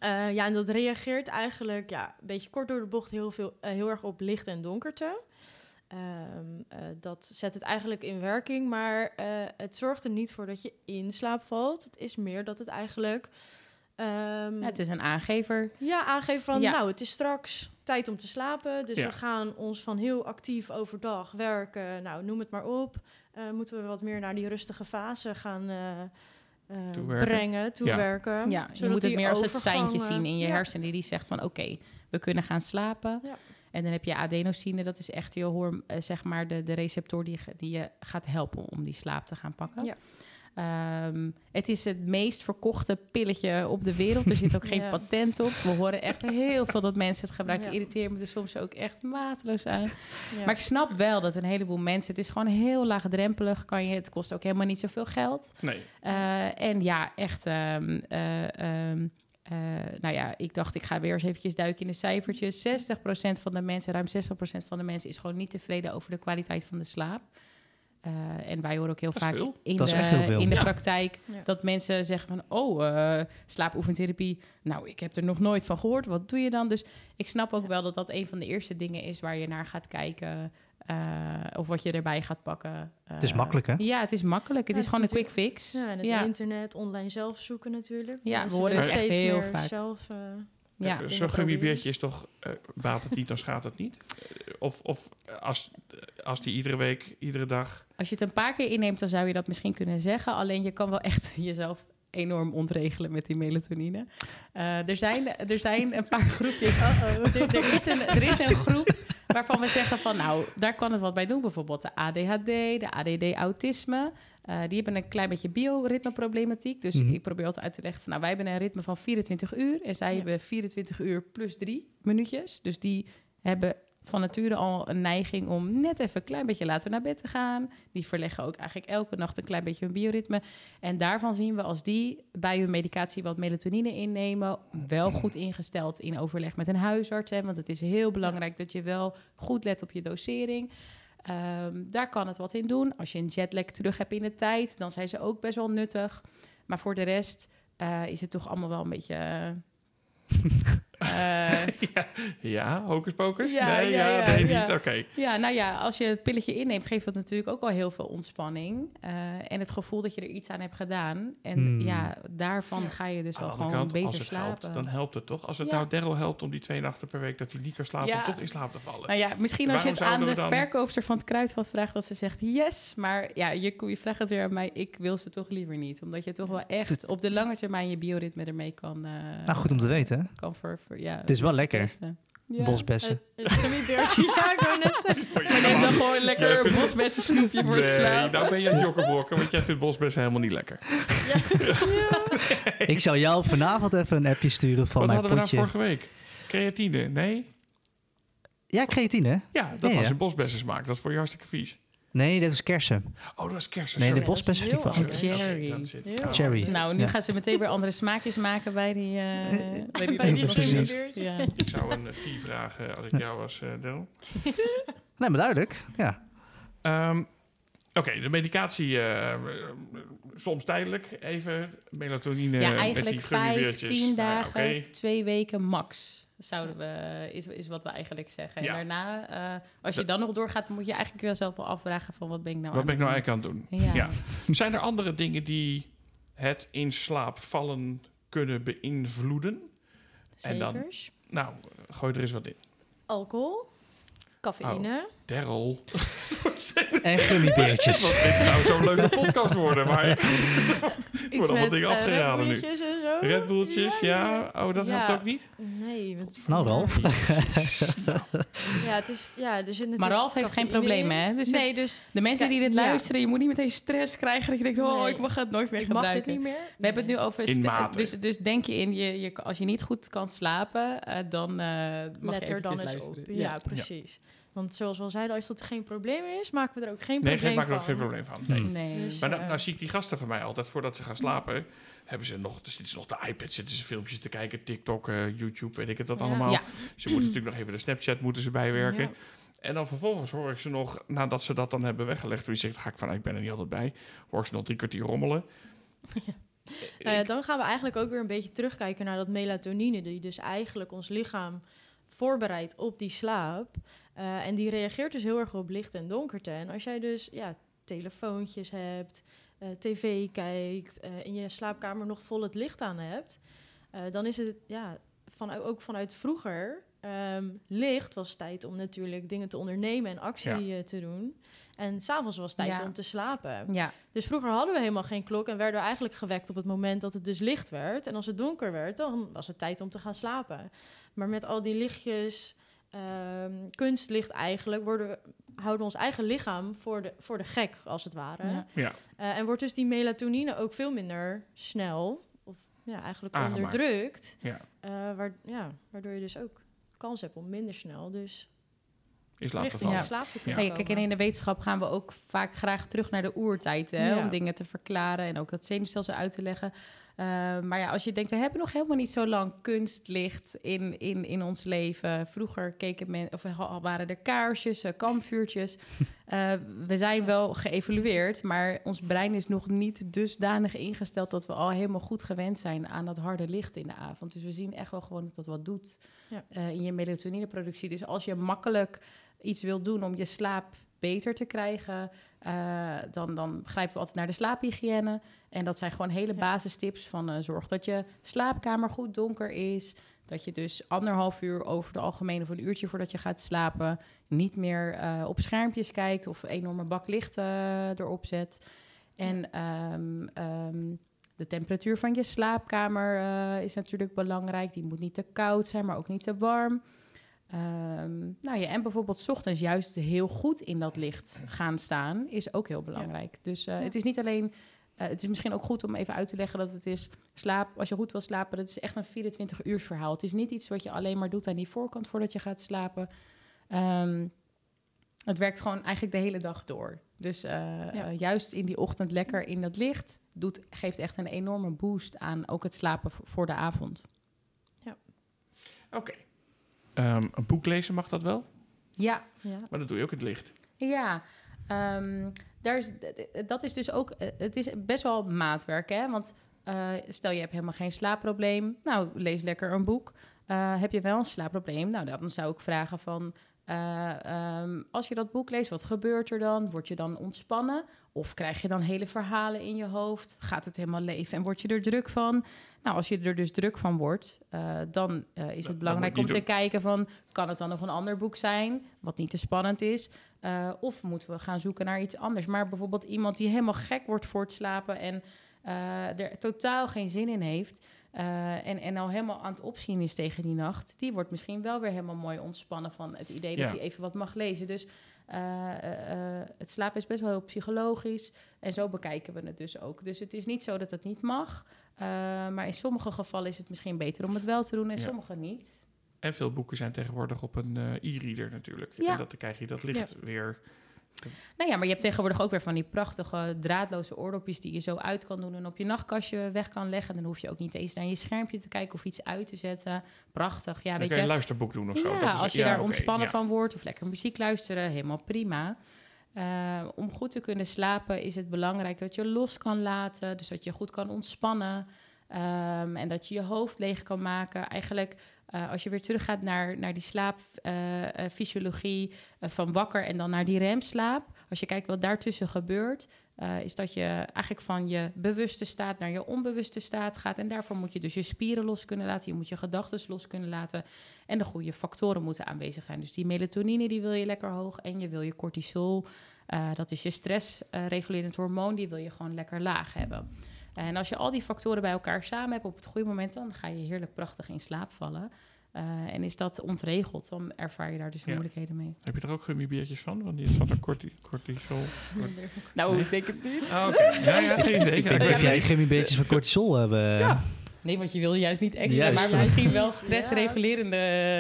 eh, ja, en dat reageert eigenlijk ja, een beetje kort door de bocht heel, veel, eh, heel erg op licht en donkerte. Ehm, eh, dat zet het eigenlijk in werking, maar het zorgt er niet voor dat je in slaap valt. Het is meer dat het eigenlijk ehm, Ja, het is een aangever. ja, aangeven van, Ja. nou, het is straks tijd om te slapen. Dus Ja. we gaan ons van heel actief overdag werken, nou, noem het maar op. Moeten we wat meer naar die rustige fase gaan eh, Toewerken. brengen, toewerken. Ja, je zodat moet het meer als het seintje zien in je Ja. hersenen die zegt van oké, we kunnen gaan slapen. Ja. En dan heb je adenosine, dat is echt je hoor, eh, zeg maar de, de receptor die, die je gaat helpen om die slaap te gaan pakken. Ja. Ehm, het is het meest verkochte pilletje op de wereld. Er zit ook geen *laughs* Ja. patent op. We horen echt heel veel dat mensen het gebruiken. Ja. Irriteert me er soms ook echt mateloos aan. Ja. Maar ik snap wel dat een heleboel mensen... Het is gewoon heel laagdrempelig. Kan je, het kost ook helemaal niet zoveel geld. Nee. Eh, en ja, echt. ehm, eh, ehm, eh, nou ja, ik dacht, ik ga weer eens eventjes duiken in de cijfertjes. 60% van de mensen, ruim 60% van de mensen, is gewoon niet tevreden over de kwaliteit van de slaap. Eh, en wij horen ook heel vaak veel. in, Dat de, heel in de Ja. praktijk Ja. dat mensen zeggen van, oh, eh slaapoefentherapie, nou, ik heb er nog nooit van gehoord. Wat doe je dan? Dus ik snap ook wel dat dat een van de eerste dingen is waar je naar gaat kijken. eh, of wat je erbij gaat pakken. Het is makkelijk, hè? Ja, het is makkelijk. Het Ja, is het gewoon is een quick fix. Ja, en het ja. internet, online zelf zoeken natuurlijk. Ja, we horen het echt steeds heel meer vaak. zelf... Ja, Eh, Zo'n gummibeertje is toch, eh baat het niet, dan schaadt het niet? Eh, Of, of als, als die iedere week, iedere dag... Als je het een paar keer inneemt, dan zou je dat misschien kunnen zeggen. Alleen je kan wel echt *laughs* jezelf enorm ontregelen met die melatonine. Er, zijn, er zijn een paar *laughs* groepjes. Er, er, is een, er is een groep waarvan we zeggen van... nou, daar kan het wat bij doen. Bijvoorbeeld de ADHD, de ADD-autisme. Eh, die hebben een klein beetje bioritmeproblematiek. Dus Mhm. ik probeer altijd uit te leggen van... nou, wij hebben een ritme van 24 uur... en zij Ja. hebben 24 uur plus drie minuutjes. Dus die hebben van nature al een neiging om net even een klein beetje later naar bed te gaan. Die verleggen ook eigenlijk elke nacht een klein beetje hun bioritme. En daarvan zien we als die bij hun medicatie wat melatonine innemen, wel goed ingesteld in overleg met een huisarts. Hè, want het is heel belangrijk dat je wel goed let op je dosering. Ehm, daar kan het wat in doen. Als je een jetlag terug hebt in de tijd, dan zijn ze ook best wel nuttig. Maar voor de rest eh, is het toch allemaal wel een beetje. *laughs* eh, *laughs* ja, ja, hocus pocus? Ja, nee, ja, nee, ja. niet. Oké. Ja, nou ja, als je het pilletje inneemt, geeft dat natuurlijk ook al heel veel ontspanning. eh, en het gevoel dat je er iets aan hebt gedaan. En Hmm. ja, daarvan ga je dus Aan al gewoon kant, als beter helpt, slapen. dan helpt het toch? Als het Ja. nou Daryl helpt om die twee nachten per week dat hij niet kan slapen, Ja. om toch in slaap te vallen. Nou ja, misschien als je het aan de dan- verkoopster van het kruidvat vraagt dat ze zegt yes, maar ja, je, je vraagt het weer aan mij, ik wil ze toch liever niet. Omdat je toch wel echt op de lange termijn je bioritme ermee kan, eh Nou, goed om te weten. kan ver, ja, Het is wel lekker. Ja. Bosbessen. Het, het gummibeertje, *laughs* ja, ik wou net zeggen. Maar neem dan gewoon lekker een bosbessen snoepje voor het nee, slapen. nou ben je een jokkenbrokken, want jij vindt bosbest helemaal niet lekker. Ik zou jou vanavond even een appje sturen van Wat mijn hadden we nou potje. vorige week? Creatine, nee? Ja, creatine. Ja, dat Ja, was ja. een bosbessen smaak. Dat is voor je hartstikke vies. Nee, dat is kersen. Oh, dat was kersen. Nee, de sorry. bos- bosbessen dat is vind ik heel wel anders. goed. Cherry. oh. Cherry. Nou, nu Ja. gaan ze meteen weer andere smaakjes maken bij die... eh, bij die, Bij die. Ja. Ik zou een fee vragen als ik jou was, eh Del. *laughs* Nee, maar duidelijk. Ja. Ehm, Oké, de medicatie, eh, soms tijdelijk even. Melatonine ja, met eigenlijk vijf, tien Nou ja, dagen, twee weken max. Zouden we, is, is wat we eigenlijk zeggen. Ja. En daarna, eh, als je dan nog doorgaat, moet je eigenlijk jezelf wel afvragen van wat ben ik nou Wat aan ben ik nou eigenlijk aan het doen? Ja. Ja. Zijn er andere dingen die het in slaap vallen kunnen beïnvloeden? En dan-. Nou, gooi er eens wat in. Alcohol. Cafeïne. *laughs* Daryl. En gummibeertjes. *laughs* Want dit zou zo'n leuke podcast worden. Maar ik Iets allemaal dingen eh, afgeraden nu. Red Bulletjes en zo. Red Bulltjes, ja. Oh, dat Ja. helpt ook niet? Nee. want- Nou, Ralf. *laughs* Ja, het is, ja, er zit natuurlijk Maar Ralf heeft geen in. hè? Dus nee, dus de mensen die dit Ja. luisteren, je moet niet meteen stress krijgen dat je denkt, oh, Nee. ik mag het nooit meer ik mag dit gebruiken. niet meer. We hebben het nu over... In st- mate. Dus, dus denk je in, je, je, als je niet goed kan slapen, eh, dan eh mag Let je er dan eventjes eens op. luisteren. Ja, precies. Want zoals we al zeiden, als dat geen probleem is, maken we er ook geen Nee, probleem geen, maak er van. ook geen probleem van. Nee. Nee. Dus- Maar dan, Ja. nou zie ik die gasten van mij altijd, voordat ze gaan slapen, hebben ze nog, dus zitten ze nog de iPad, zitten ze filmpjes te kijken, TikTok, eh, YouTube, weet ik het dat Ja. allemaal. Ja. Ze moeten natuurlijk nog even de Snapchat moeten ze bijwerken. Ja. En dan vervolgens hoor ik ze nog, nadat ze dat dan hebben weggelegd, wie zegt, ga ik vanuit, ik ben er niet altijd bij, hoor ik ze nog drie kwartier rommelen. *laughs* Nou ja, dan gaan we eigenlijk ook weer een beetje terugkijken naar dat melatonine, die dus eigenlijk ons lichaam voorbereidt op die slaap. Eh, en die reageert dus heel erg op licht en donkerte. En als jij dus ja, telefoontjes hebt, eh, tv kijkt, eh, in je slaapkamer nog vol het licht aan hebt, eh, dan is het ja, van, ook vanuit vroeger ehm, licht was tijd om natuurlijk dingen te ondernemen en actie te doen. En s'avonds was tijd Ja. om te slapen. Ja, Dus vroeger hadden we helemaal geen klok en werden we eigenlijk gewekt op het moment dat het dus licht werd. En als het donker werd, dan was het tijd om te gaan slapen. Maar met al die lichtjes, ehm, kunstlicht eigenlijk, worden we, houden we ons eigen lichaam voor de, voor de gek, als het ware. Ja. Ja. Eh, en wordt dus die melatonine ook veel minder snel, of ja, eigenlijk Aangemaakt. onderdrukt. Ja. eh, waar, ja, waardoor je dus ook kans hebt om minder snel dus richting vallen. de slaap te kunnen kijk, en in de wetenschap gaan we ook vaak graag terug naar de oertijd, hè, Ja. om dingen te verklaren en ook dat zenuwstelsel uit te leggen. Eh, maar ja, als je denkt, we hebben nog helemaal niet zo lang kunstlicht in, in, in ons leven. Vroeger keken men, of waren er kaarsjes, eh, kampvuurtjes. *laughs* Eh, we zijn wel geëvolueerd, maar ons brein is nog niet dusdanig ingesteld dat we al helemaal goed gewend zijn aan dat harde licht in de avond. Dus we zien echt wel gewoon dat dat wat doet Ja. eh, in je melatonineproductie. Dus als je makkelijk iets wil doen om je slaap beter te krijgen, eh, dan, dan grijpen we altijd naar de slaaphygiëne. En dat zijn gewoon hele basistips van eh, zorg dat je slaapkamer goed donker is. Dat je dus anderhalf uur over de algemene of een uurtje voordat je gaat slapen niet meer eh, op schermpjes kijkt of een enorme bak licht erop zet. En ehm, ehm, de temperatuur van je slaapkamer is natuurlijk belangrijk. Die moet niet te koud zijn, maar ook niet te warm. Ehm, nou ja, en bijvoorbeeld 's ochtends juist heel goed in dat licht gaan staan is ook heel belangrijk. Dus eh, Ja. het is niet alleen, eh, het is misschien ook goed om even uit te leggen dat het is slaap, als je goed wil slapen, dat is echt een 24 uur verhaal. Het is niet iets wat je alleen maar doet aan die voorkant voordat je gaat slapen. Ehm, het werkt gewoon eigenlijk de hele dag door. Dus eh, Ja. juist in die ochtend lekker in dat licht doet, geeft echt een enorme boost aan ook het slapen voor- de avond. Oké. Ehm, een boek lezen mag dat wel, Ja, Ja. maar dat doe je ook in het licht. Ja, ehm, daar is, dat is dus ook, eh, het is best wel maatwerk, hè? Want eh, stel je hebt helemaal geen slaapprobleem, nou lees lekker een boek. Eh, heb je wel een slaapprobleem, nou dan zou ik vragen van, eh, ehm, als je dat boek leest, wat gebeurt er dan? Word je dan ontspannen? Of krijg je dan hele verhalen in je hoofd? Gaat het helemaal leven en word je er druk van? Nou, als je er dus druk van wordt, eh, dan eh, is het belangrijk om te doen. kijken van, kan het dan nog een ander boek zijn, wat niet te spannend is? Of moeten we gaan zoeken naar iets anders? Maar bijvoorbeeld iemand die helemaal gek wordt voor het slapen en er totaal geen zin in heeft. Uh, en, en al helemaal aan het opzien is tegen die nacht. Die wordt misschien wel weer helemaal mooi ontspannen van het idee dat Ja. hij even wat mag lezen. Dus uh, het slapen is best wel heel psychologisch. En zo bekijken we het dus ook. Dus het is niet zo dat het niet mag. Maar in sommige gevallen is het misschien beter om het wel te doen en Ja. sommige niet. En veel boeken zijn tegenwoordig op een eh, e-reader natuurlijk. Ja. En dat, dan krijg je dat licht weer. Nou ja, maar je hebt tegenwoordig ook weer van die prachtige draadloze oordopjes die je zo uit kan doen en op je nachtkastje weg kan leggen. Dan hoef je ook niet eens naar je schermpje te kijken of iets uit te zetten. Prachtig, ja, dan weet kan je je. een luisterboek doen of zo. Ja, Dat is- als je ja, daar ontspannen ja. van wordt of lekker muziek luisteren, helemaal prima. Eh, om goed te kunnen slapen is het belangrijk dat je los kan laten, dus dat je goed kan ontspannen ehm, en dat je je hoofd leeg kan maken. Eigenlijk, eh, als je weer teruggaat naar, naar die slaapfysiologie eh, van wakker en dan naar die remslaap, als je kijkt wat daartussen gebeurt, eh, is dat je eigenlijk van je bewuste staat naar je onbewuste staat gaat. En daarvoor moet je dus je spieren los kunnen laten, je moet je gedachten los kunnen laten. En de goede factoren moeten aanwezig zijn. Dus die melatonine die wil je lekker hoog en je wil je cortisol, eh, dat is je stressregulerend hormoon, die wil je gewoon lekker laag hebben. En als je al die factoren bij elkaar samen hebt op het goede moment, dan ga je heerlijk prachtig in slaap vallen. Eh, en is dat ontregeld, dan ervaar je daar dus Ja. moeilijkheden mee. Heb je er ook gummibiertjes van? Want die zat er corti cortisol. *laughs* Nou, ik denk het niet. Ah, oké. Ja, ja, geen idee. Ik denk dat jij geen beetjes van cortisol hebben. Ja. Nee, want je wil juist niet extra, Juist. maar misschien wel *laughs* stressregulerende.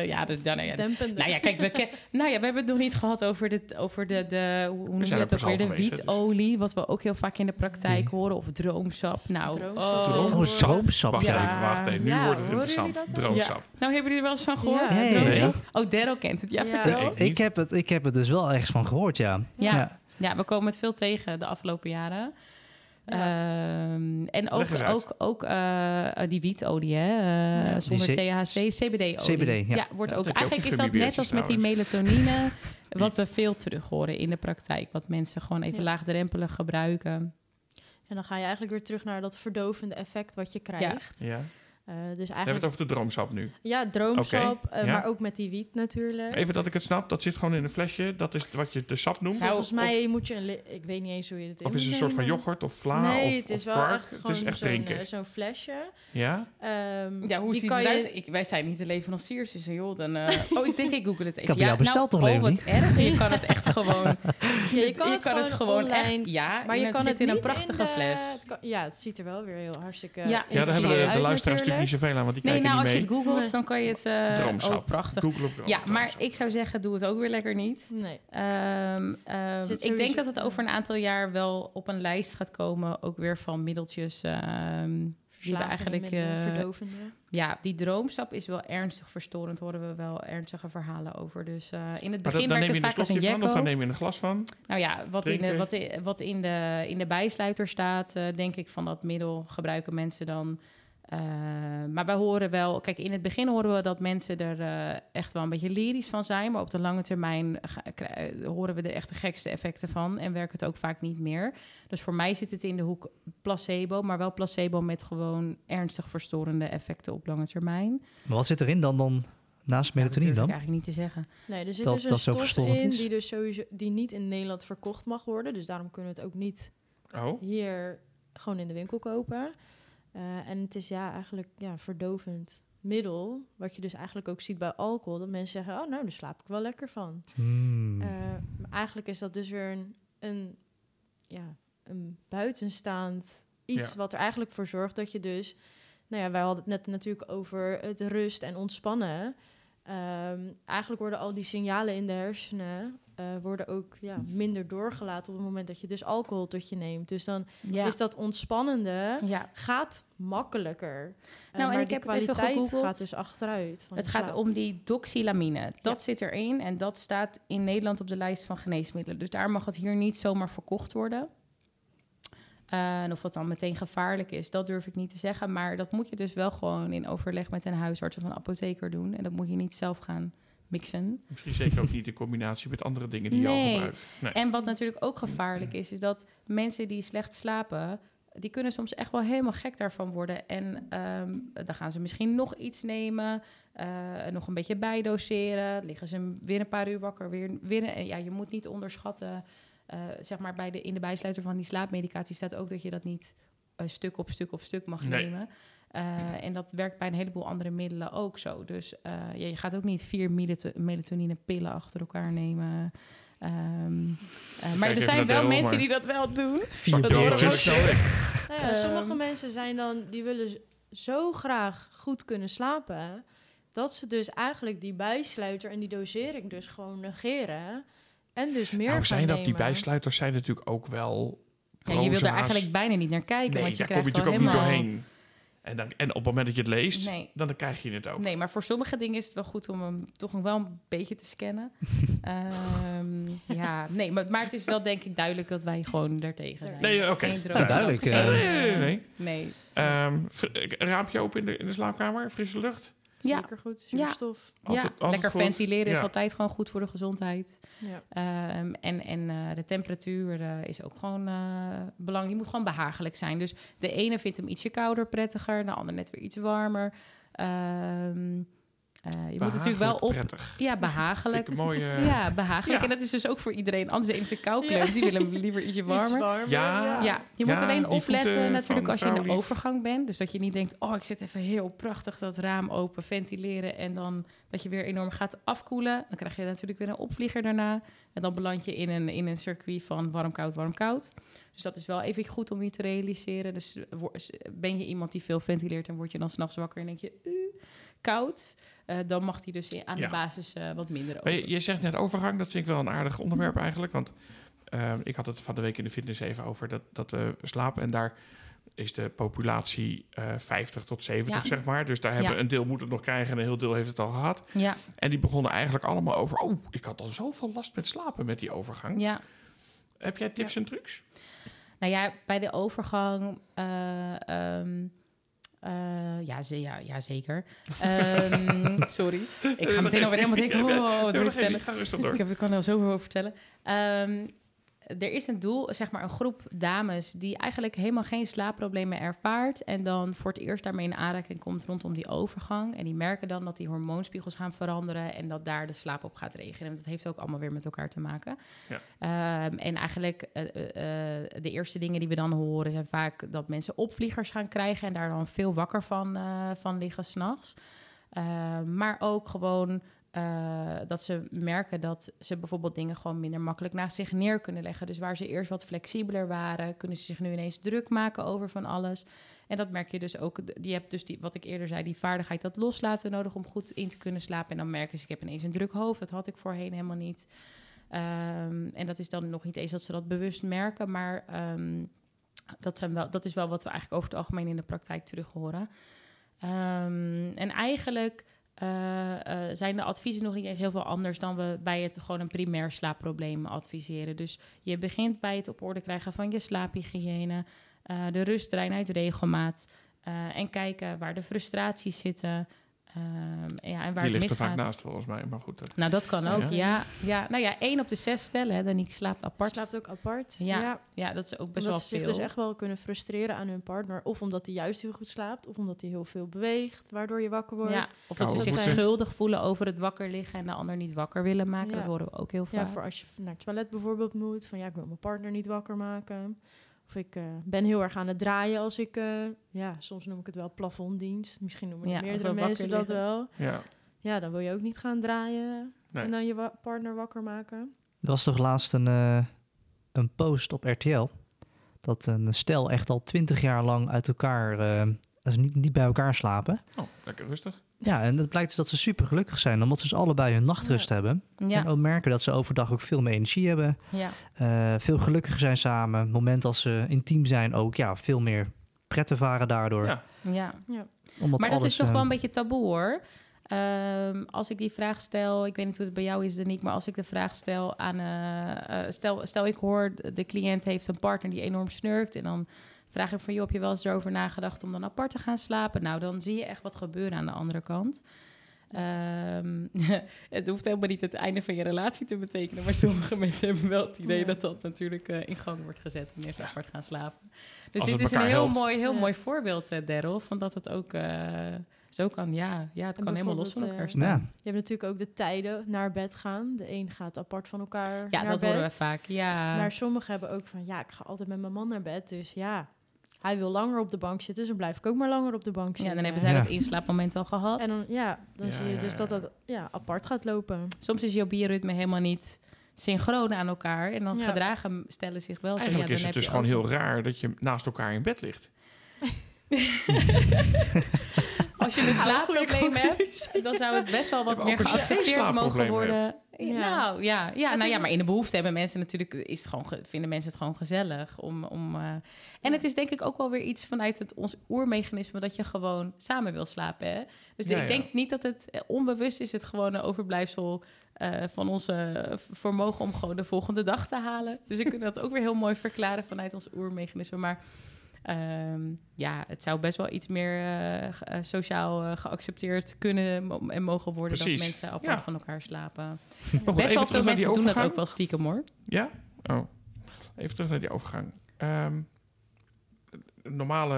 Ja, dus dan, nou ja, Dempende. Nou ja, kijk, we, ke- *laughs* nou ja, we hebben het nog niet gehad over de, over de, de hoe noem je het ook weer, de dus- wietolie, wat we ook heel vaak in de praktijk Hmm. horen, of droomsap. Nou, Droomsap. oh. Droom- droomsap. Wacht Ja. even, wacht even. Nu Ja, wordt het interessant. dat? Droomsap. Nou, hebben jullie er wel eens van gehoord? Ja. Droomsap? Oh, Daryl kent het. Ja, Ja. vertel. Nee, Ja. ik Ik heb, het, ik heb het dus wel ergens van gehoord, ja. Ja. we komen het veel tegen de afgelopen jaren. Ja. Ehm, en ook, ook, ook eh, die wietolie, hè, eh, Ja. zonder Die THC, CBD-olie. CBD, ja. wordt Ja, ook. Eigenlijk is dat net als met die melatonine, *laughs* wat we veel terug horen in de praktijk. Wat mensen gewoon even Ja. laagdrempelig gebruiken. En dan ga je eigenlijk weer terug naar dat verdovende effect wat je krijgt. Ja. Eh, dus We hebben het eigenlijk, over de droomsap nu. ja, droomsap, eh, ja. maar ook met die wiet natuurlijk. Even dat ik het snap. Dat zit gewoon in een flesje. Dat is wat je de sap noemt. Nou, Volgens mij moet je een... Ik weet niet eens hoe je het of is het een soort van yoghurt of vla Nee, of, het is wel kwark? echt Het gewoon is echt zo'n drinken. eh, zo'n flesje. Ja? Ehm, Ja, hoe ziet het je-? Ik, wij zijn niet de leveranciers, dus joh, dan... eh, *laughs* oh, ik denk ik google het even. Ik heb jou besteld nou, toch, oh, wat erg. Je kan het *laughs* echt gewoon... Ja, je kan, het, gewoon gewoon online, echt... Ja, maar in je het kan zit het in een prachtige fles. het kan- ja, het ziet er wel weer heel hartstikke Ja. Ja, daar hebben de, luisteraars natuurlijk niet zoveel aan, want die Nee, kijken nou, als niet je mee. het googelt, Nee. dan kan je het... eh Droomsap. Oh, prachtig. Google op Ja, maar ik zou zeggen, doe het ook weer lekker niet. Nee. Ehm, ehm, ik denk dat het over een aantal jaar wel op een lijst gaat komen, ook weer van middeltjes. ehm, die we eigenlijk. eh, verdovende. ja, die droomsap is wel ernstig verstorend, horen we wel ernstige verhalen over. Dus eh, in het Maar dat, begin dan werkt neem het je een vaak als een of dan jekko. neem je een glas van. Nou ja, wat, in de, wat, wat in, de, in de bijsluiter staat, eh, denk ik van dat middel gebruiken mensen dan. Eh, maar wij horen wel, kijk, in het begin horen we dat mensen er eh, echt wel een beetje lyrisch van zijn. Maar op de lange termijn ga- krij- horen we er echt de gekste effecten van en werkt het ook vaak niet meer. Dus voor mij zit het in de hoek placebo, maar wel placebo met gewoon ernstig verstorende effecten op lange termijn. Maar wat zit erin dan, dan naast Ja, dat melatonine durf ik dan? eigenlijk niet te zeggen. Nee, er zit Dat- dus een dat stof in is? die dus sowieso die niet in Nederland verkocht mag worden. Dus daarom kunnen we het ook niet Oh, hier gewoon in de winkel kopen. Eh, en het is ja eigenlijk ja, verdovend middel. Wat je dus eigenlijk ook ziet bij alcohol. Dat mensen zeggen, oh nou, daar slaap ik wel lekker van. Hmm. Eh, maar eigenlijk is dat dus weer een, een, ja, een buitenstaand iets Ja. wat er eigenlijk voor zorgt dat je dus... Nou ja, wij hadden het net natuurlijk over het rust en ontspannen. Ehm, eigenlijk worden al die signalen in de hersenen eh, worden ook ja, minder doorgelaten op het moment dat je dus alcohol tot je neemt. Dus dan Ja. is dat ontspannende ja. gaat makkelijker. Eh, Nou, en ik heb het even gegoogeld. gaat dus achteruit. van Het gaat slaap. om die doxylamine. Dat zit erin en dat staat in Nederland op de lijst van geneesmiddelen. Dus daar mag het hier niet zomaar verkocht worden. Eh, en of dat dan meteen gevaarlijk is, dat durf ik niet te zeggen. Maar dat moet je dus wel gewoon in overleg met een huisarts of een apotheker doen. En dat moet je niet zelf gaan mixen. Misschien zeker ook niet in combinatie met andere dingen die je al Nee. gebruikt. Nee. En wat natuurlijk ook gevaarlijk is, is dat mensen die slecht slapen, die kunnen soms echt wel helemaal gek daarvan worden. En ehm, dan gaan ze misschien nog iets nemen, eh, nog een beetje bijdoseren, liggen ze weer een paar uur wakker, weer, weer een- ja, je moet niet onderschatten. eh, zeg maar bij de, in de bijsluiter van die slaapmedicatie staat ook dat je dat niet eh, stuk op stuk op stuk mag Nee. nemen. Eh, en dat werkt bij een heleboel andere middelen ook zo. Dus eh, ja, je gaat ook niet vier melatonine pillen achter elkaar nemen. Ehm, eh, maar er zijn wel mensen maar- die dat wel doen. Vier Dat horen ook. Nou ja, sommige mensen zijn dan, die willen zo graag goed kunnen slapen, dat ze dus eigenlijk die bijsluiter en die dosering dus gewoon negeren. En dus meer Nou, gaan zijn dat die bijsluiters zijn natuurlijk ook wel. Ja, je wil proza's. er eigenlijk bijna niet naar kijken, Nee, want je daar kom je krijgt natuurlijk ook al niet doorheen. En, dan, en op het moment dat je het leest, Nee. dan, dan krijg je het ook. Nee, maar voor sommige dingen is het wel goed om hem toch nog wel een beetje te scannen. *laughs* Ehm, ja, nee, maar, maar het is wel denk ik duidelijk dat wij gewoon daartegen zijn. Nee, oké. Geen droom. Nou, duidelijk, Geen, eh. Nee, nee, nee. nee. Ehm, een raampje open in de, in de slaapkamer, frisse lucht. Ja. Zeker goed, zuurstof. Ja, altijd lekker goed. ventileren is altijd gewoon goed voor de gezondheid. Ja. Ehm, en en eh, de temperatuur eh, is ook gewoon eh, belangrijk. Die moet gewoon behagelijk zijn. Dus de ene vindt hem ietsje kouder prettiger, de ander net weer iets warmer. Ehm, eh, je moet natuurlijk wel op... Prettig. Ja, behagelijk. Mooie... Ja, behagelijk. Ja. En dat is dus ook voor iedereen. Anders de ene is de kou kleurt, die willen hem liever ietsje *laughs* warmer. Iets warmer. Ja. Ja, je moet Ja, alleen opletten natuurlijk als je in de overgang bent. Dus dat je niet denkt, oh, ik zet even heel prachtig dat raam open, ventileren. En dan dat je weer enorm gaat afkoelen. Dan krijg je natuurlijk weer een opvlieger daarna. En dan beland je in een, in een circuit van warm-koud, warm-koud. Dus dat is wel even goed om je te realiseren. Dus eh, ben je iemand die veel ventileert en word je dan s'nachts wakker en denk je, uh, koud. Eh, dan mag die dus aan Ja. de basis eh, wat minder open. je, je zegt net overgang, dat vind ik wel een aardig onderwerp eigenlijk. Want ehm, ik had het van de week in de fitness even over dat, dat we slapen. En daar is de populatie eh 50 tot 70, Ja. zeg maar. Dus daar hebben Ja. een deel moet het nog krijgen en een heel deel heeft het al gehad. Ja, En die begonnen eigenlijk allemaal over... oh, ik had al zoveel last met slapen met die overgang. ja. Heb jij tips en trucs? Nou ja, bij de overgang. eh, eh, ja, ze, ja, ja, zeker. *laughs* Ehm, sorry. Ik ga meteen alweer helemaal denken. *laughs* Oh, wat wil ik vertellen? Ik, heb, ik kan er zoveel over vertellen. Ehm, er is een doel, zeg maar een groep dames die eigenlijk helemaal geen slaapproblemen ervaart en dan voor het eerst daarmee in aanraking komt rondom die overgang. En die merken dan dat die hormoonspiegels gaan veranderen en dat daar de slaap op gaat regenen. Want dat heeft ook allemaal weer met elkaar te maken. Ja. Ehm, en eigenlijk uh, uh, de eerste dingen die we dan horen zijn vaak dat mensen opvliegers gaan krijgen en daar dan veel wakker van, van liggen s'nachts. Uh, maar ook gewoon uh, dat ze merken dat ze bijvoorbeeld dingen gewoon minder makkelijk naast zich neer kunnen leggen. Dus waar ze eerst wat flexibeler waren, kunnen ze zich nu ineens druk maken over van alles. En dat merk je dus ook. Je hebt dus die, wat ik eerder zei, die vaardigheid dat loslaten nodig om goed in te kunnen slapen. En dan merken ze, ik heb ineens een druk hoofd. Dat had ik voorheen helemaal niet. Um, en dat is dan nog niet eens dat ze dat bewust merken, maar um, dat, zijn wel, dat is wel wat we eigenlijk over het algemeen in de praktijk terug horen. Um, en eigenlijk zijn de adviezen nog niet eens heel veel anders dan we bij het gewoon een primair slaapprobleem adviseren. Dus je begint bij het op orde krijgen van je slaaphygiëne, uh, de rust, reinheid, regelmaat en kijken waar de frustraties zitten. Um, ja, en waar Die het ligt er vaak naast volgens mij, maar goed. Dat... Nou, dat kan Ja. ook, ja. ja. Nou ja, één op de zes stellen, hè, Danique slaapt apart. Slaapt ook apart. Ja, ja. Ja, dat is ook best omdat wel ze zich veel. dus echt wel kunnen frustreren aan hun partner. Of omdat hij juist heel goed slaapt. Of omdat hij heel veel beweegt, waardoor je wakker wordt. ja, of dat ze zich schuldig voelen over het wakker liggen en de ander niet wakker willen maken. Ja. Dat horen we ook heel Ja, vaak. voor als je naar het toilet bijvoorbeeld moet. Van ja, ik wil mijn partner niet wakker maken. Of ik uh, ben heel erg aan het draaien als ik... Uh, ja, soms noem ik het wel plafonddienst. Misschien noemen Ja, meerdere mensen dat wel. Ja. Ja, dan wil je ook niet gaan draaien Nee. en dan je wa- partner wakker maken. Er was toch laatst een, uh, een post op RTL. Dat een stel echt al twintig jaar lang uit elkaar, uh, niet, niet bij elkaar slapen. Oh, lekker rustig. Ja, en het blijkt dus dat ze super gelukkig zijn, omdat ze dus allebei hun nachtrust hebben. En Ja, ook merken dat ze overdag ook veel meer energie hebben, ja, eh, veel gelukkiger zijn samen. Het moment als ze intiem zijn ook, ja, veel meer pret ervaren daardoor. Ja. ja. Omdat Maar dat alles, is nog eh, wel een beetje taboe hoor. Ehm, als ik die vraag stel, ik weet niet hoe het bij jou is, Danique, maar als ik de vraag stel aan, eh, eh, stel, stel ik hoor de cliënt heeft een partner die enorm snurkt en dan vraag ik van, joh, heb je wel eens erover nagedacht om dan apart te gaan slapen? Nou, dan zie je echt wat gebeuren aan de andere kant. Ehm, *laughs* het hoeft helemaal niet het einde van je relatie te betekenen, maar sommige *laughs* mensen hebben wel het idee Ja. dat dat natuurlijk eh, in gang wordt gezet wanneer ze apart gaan slapen. Dus Als dit is een heel helpt. mooi, heel Ja. mooi voorbeeld, Daryl, van dat het ook eh, zo kan. Ja, ja het En kan helemaal los van elkaar staan. Ja, Je hebt natuurlijk ook de tijden naar bed gaan. De een gaat apart van elkaar Ja, naar dat bed. horen we vaak. Ja, Maar sommigen hebben ook van, ja, ik ga altijd met mijn man naar bed. Dus ja, hij wil langer op de bank zitten, dus dan blijf ik ook maar langer op de bank ja zitten. dan hebben zij Ja. dat inslaapmoment al gehad. En dan, ja, dan Ja, zie je ja, dus ja. dat dat ja, apart gaat lopen. Soms is jouw bierritme helemaal niet synchroon aan elkaar. En dan Ja. gedragen stellen zich wel zo. Eigenlijk ja, is dan het heb dus gewoon ook- heel raar dat je naast elkaar in bed ligt. *laughs* Als je een slaapprobleem hebt, dan zou het best wel wat Ja, meer geaccepteerd mogen worden. Ja. Nou ja, ja, nou ja, maar in de behoefte hebben mensen natuurlijk, is het gewoon, ge- vinden mensen het gewoon gezellig. Om, om, eh, en het is denk ik ook wel weer iets vanuit het, ons oermechanisme dat je gewoon samen wil slapen. Hè? Dus Ja, ik denk niet dat het eh, onbewust is, het gewoon een overblijfsel eh, van onze vermogen om gewoon de volgende dag te halen. Dus ik *laughs* kan dat ook weer heel mooi verklaren vanuit ons oermechanisme. Maar Ehm, ja, het zou best wel iets meer eh, eh, sociaal eh, geaccepteerd kunnen en mogen worden Precies, dat mensen apart ja. van elkaar slapen. Best wel veel mensen doen dat ook wel stiekem hoor. Ja? Oh. Even terug naar die overgang. Ehm, normale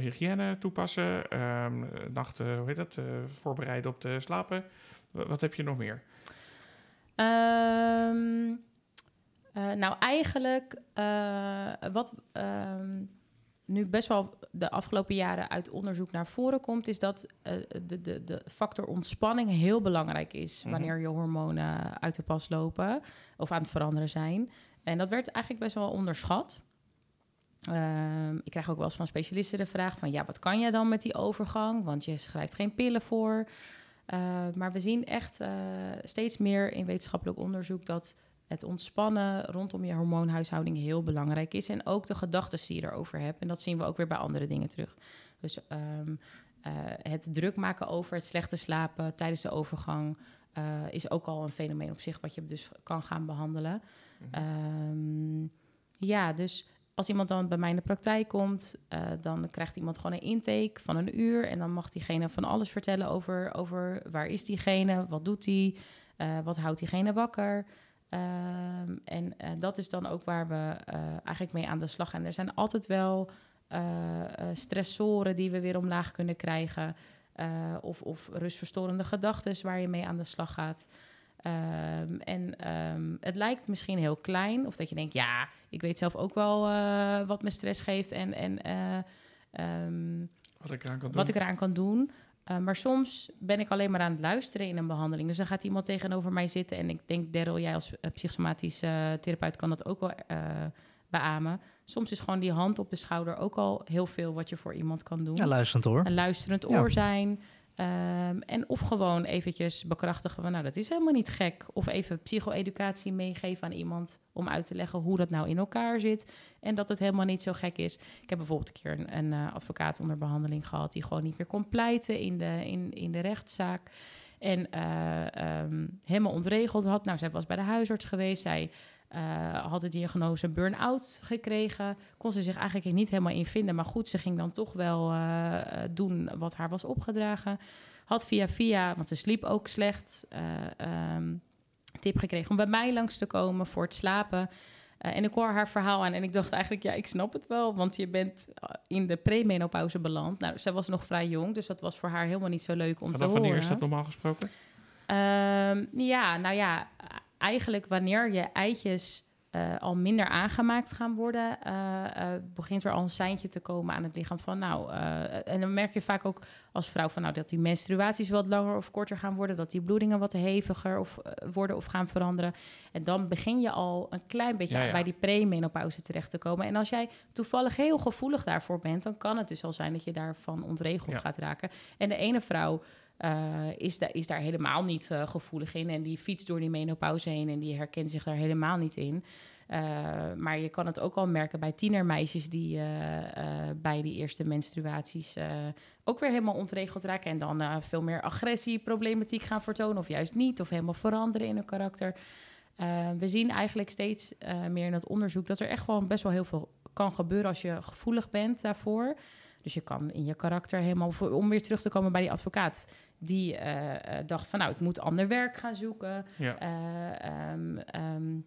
hygiëne toepassen. ehm nachten, hoe heet dat? voorbereiden op de slapen. Wa- Wat heb je nog meer? Ehm, eh, nou, eigenlijk eh, wat ehm, nu best wel de afgelopen jaren uit onderzoek naar voren komt, is dat eh, de, de, de factor ontspanning heel belangrijk is Mhm. wanneer je hormonen uit de pas lopen of aan het veranderen zijn. En dat werd eigenlijk best wel onderschat. Ehm, ik krijg ook wel eens van specialisten de vraag van... ja, wat kan je dan met die overgang? Want je schrijft geen pillen voor. Maar we zien echt steeds meer in wetenschappelijk onderzoek... dat het ontspannen rondom je hormoonhuishouding heel belangrijk is. En ook de gedachten die je erover hebt. En dat zien we ook weer bij andere dingen terug. Dus um, uh, het druk maken over het slechte slapen tijdens de overgang... Uh, is ook al een fenomeen op zich wat je dus kan gaan behandelen. Mm-hmm. Um, ja, dus als iemand dan bij mij in de praktijk komt, uh, dan krijgt iemand gewoon een intake van een uur. En dan mag diegene van alles vertellen over, over waar is diegene, wat doet die, wat houdt diegene wakker. Um, en uh, dat is dan ook waar we uh, eigenlijk mee aan de slag gaan. Er zijn altijd wel uh, stressoren die we weer omlaag kunnen krijgen. Of, of rustverstorende gedachten waar je mee aan de slag gaat. Um, en um, het lijkt misschien heel klein, of dat je denkt, ja, ik weet zelf ook wel wat me stress geeft en, en wat ik eraan kan doen. Wat ik eraan kan doen. Uh, maar soms ben ik alleen maar aan het luisteren in een behandeling. Dus dan gaat iemand tegenover mij zitten en ik denk, Daryl, jij als uh, psychosomatisch uh, therapeut kan dat ook wel uh, beamen. Soms is gewoon die hand op de schouder ook al heel veel wat je voor iemand kan doen. Ja, luisterend hoor. Een luisterend oor ja. zijn. Um, en of gewoon eventjes bekrachtigen van, nou, dat is helemaal niet gek. Of even psycho-educatie meegeven aan iemand om uit te leggen hoe dat nou in elkaar zit. En dat het helemaal niet zo gek is. Ik heb bijvoorbeeld een keer een, een uh, advocaat onder behandeling gehad die gewoon niet meer kon pleiten in de, in, in de rechtszaak. En uh, um, helemaal ontregeld had. Nou, zij was bij de huisarts geweest. Zij uh, had de diagnose burn-out gekregen. Kon ze zich eigenlijk niet helemaal in vinden. Maar goed, ze ging dan toch wel uh, doen wat haar was opgedragen. Had via via, want ze sliep ook slecht, uh, um, tip gekregen om bij mij langs te komen voor het slapen. En ik hoor haar verhaal aan en ik dacht eigenlijk, ja, ik snap het wel. Want je bent in de premenopauze beland. Nou, zij was nog vrij jong, dus dat was voor haar helemaal niet zo leuk om Vanaf te horen. wanneer is dat normaal gesproken? Um, ja, nou ja, eigenlijk wanneer je eitjes eh, al minder aangemaakt gaan worden, eh, eh, begint er al een seintje te komen aan het lichaam van nou, en dan merk je vaak ook als vrouw van nou dat die menstruaties wat langer of korter gaan worden, dat die bloedingen wat heviger of, eh, worden of gaan veranderen. En dan begin je al een klein beetje Ja, ja. bij die premenopauze terecht te komen. En als jij toevallig heel gevoelig daarvoor bent, dan kan het dus al zijn dat je daarvan ontregeld Ja. gaat raken. En de ene vrouw eh, is, da- is daar helemaal niet eh, gevoelig in. En die fietst door die menopauze heen en die herkent zich daar helemaal niet in. Eh, maar je kan het ook al merken bij tienermeisjes die eh, eh, bij die eerste menstruaties ook weer helemaal ontregeld raken. En dan veel meer agressie, problematiek gaan vertonen. Of juist niet, of helemaal veranderen in hun karakter. We zien eigenlijk steeds meer in het onderzoek dat er echt gewoon best wel heel veel kan gebeuren als je gevoelig bent daarvoor. Dus je kan in je karakter helemaal, om weer terug te komen bij die advocaat, die dacht van nou, ik moet ander werk gaan zoeken. Ja. Eh, ehm, ehm,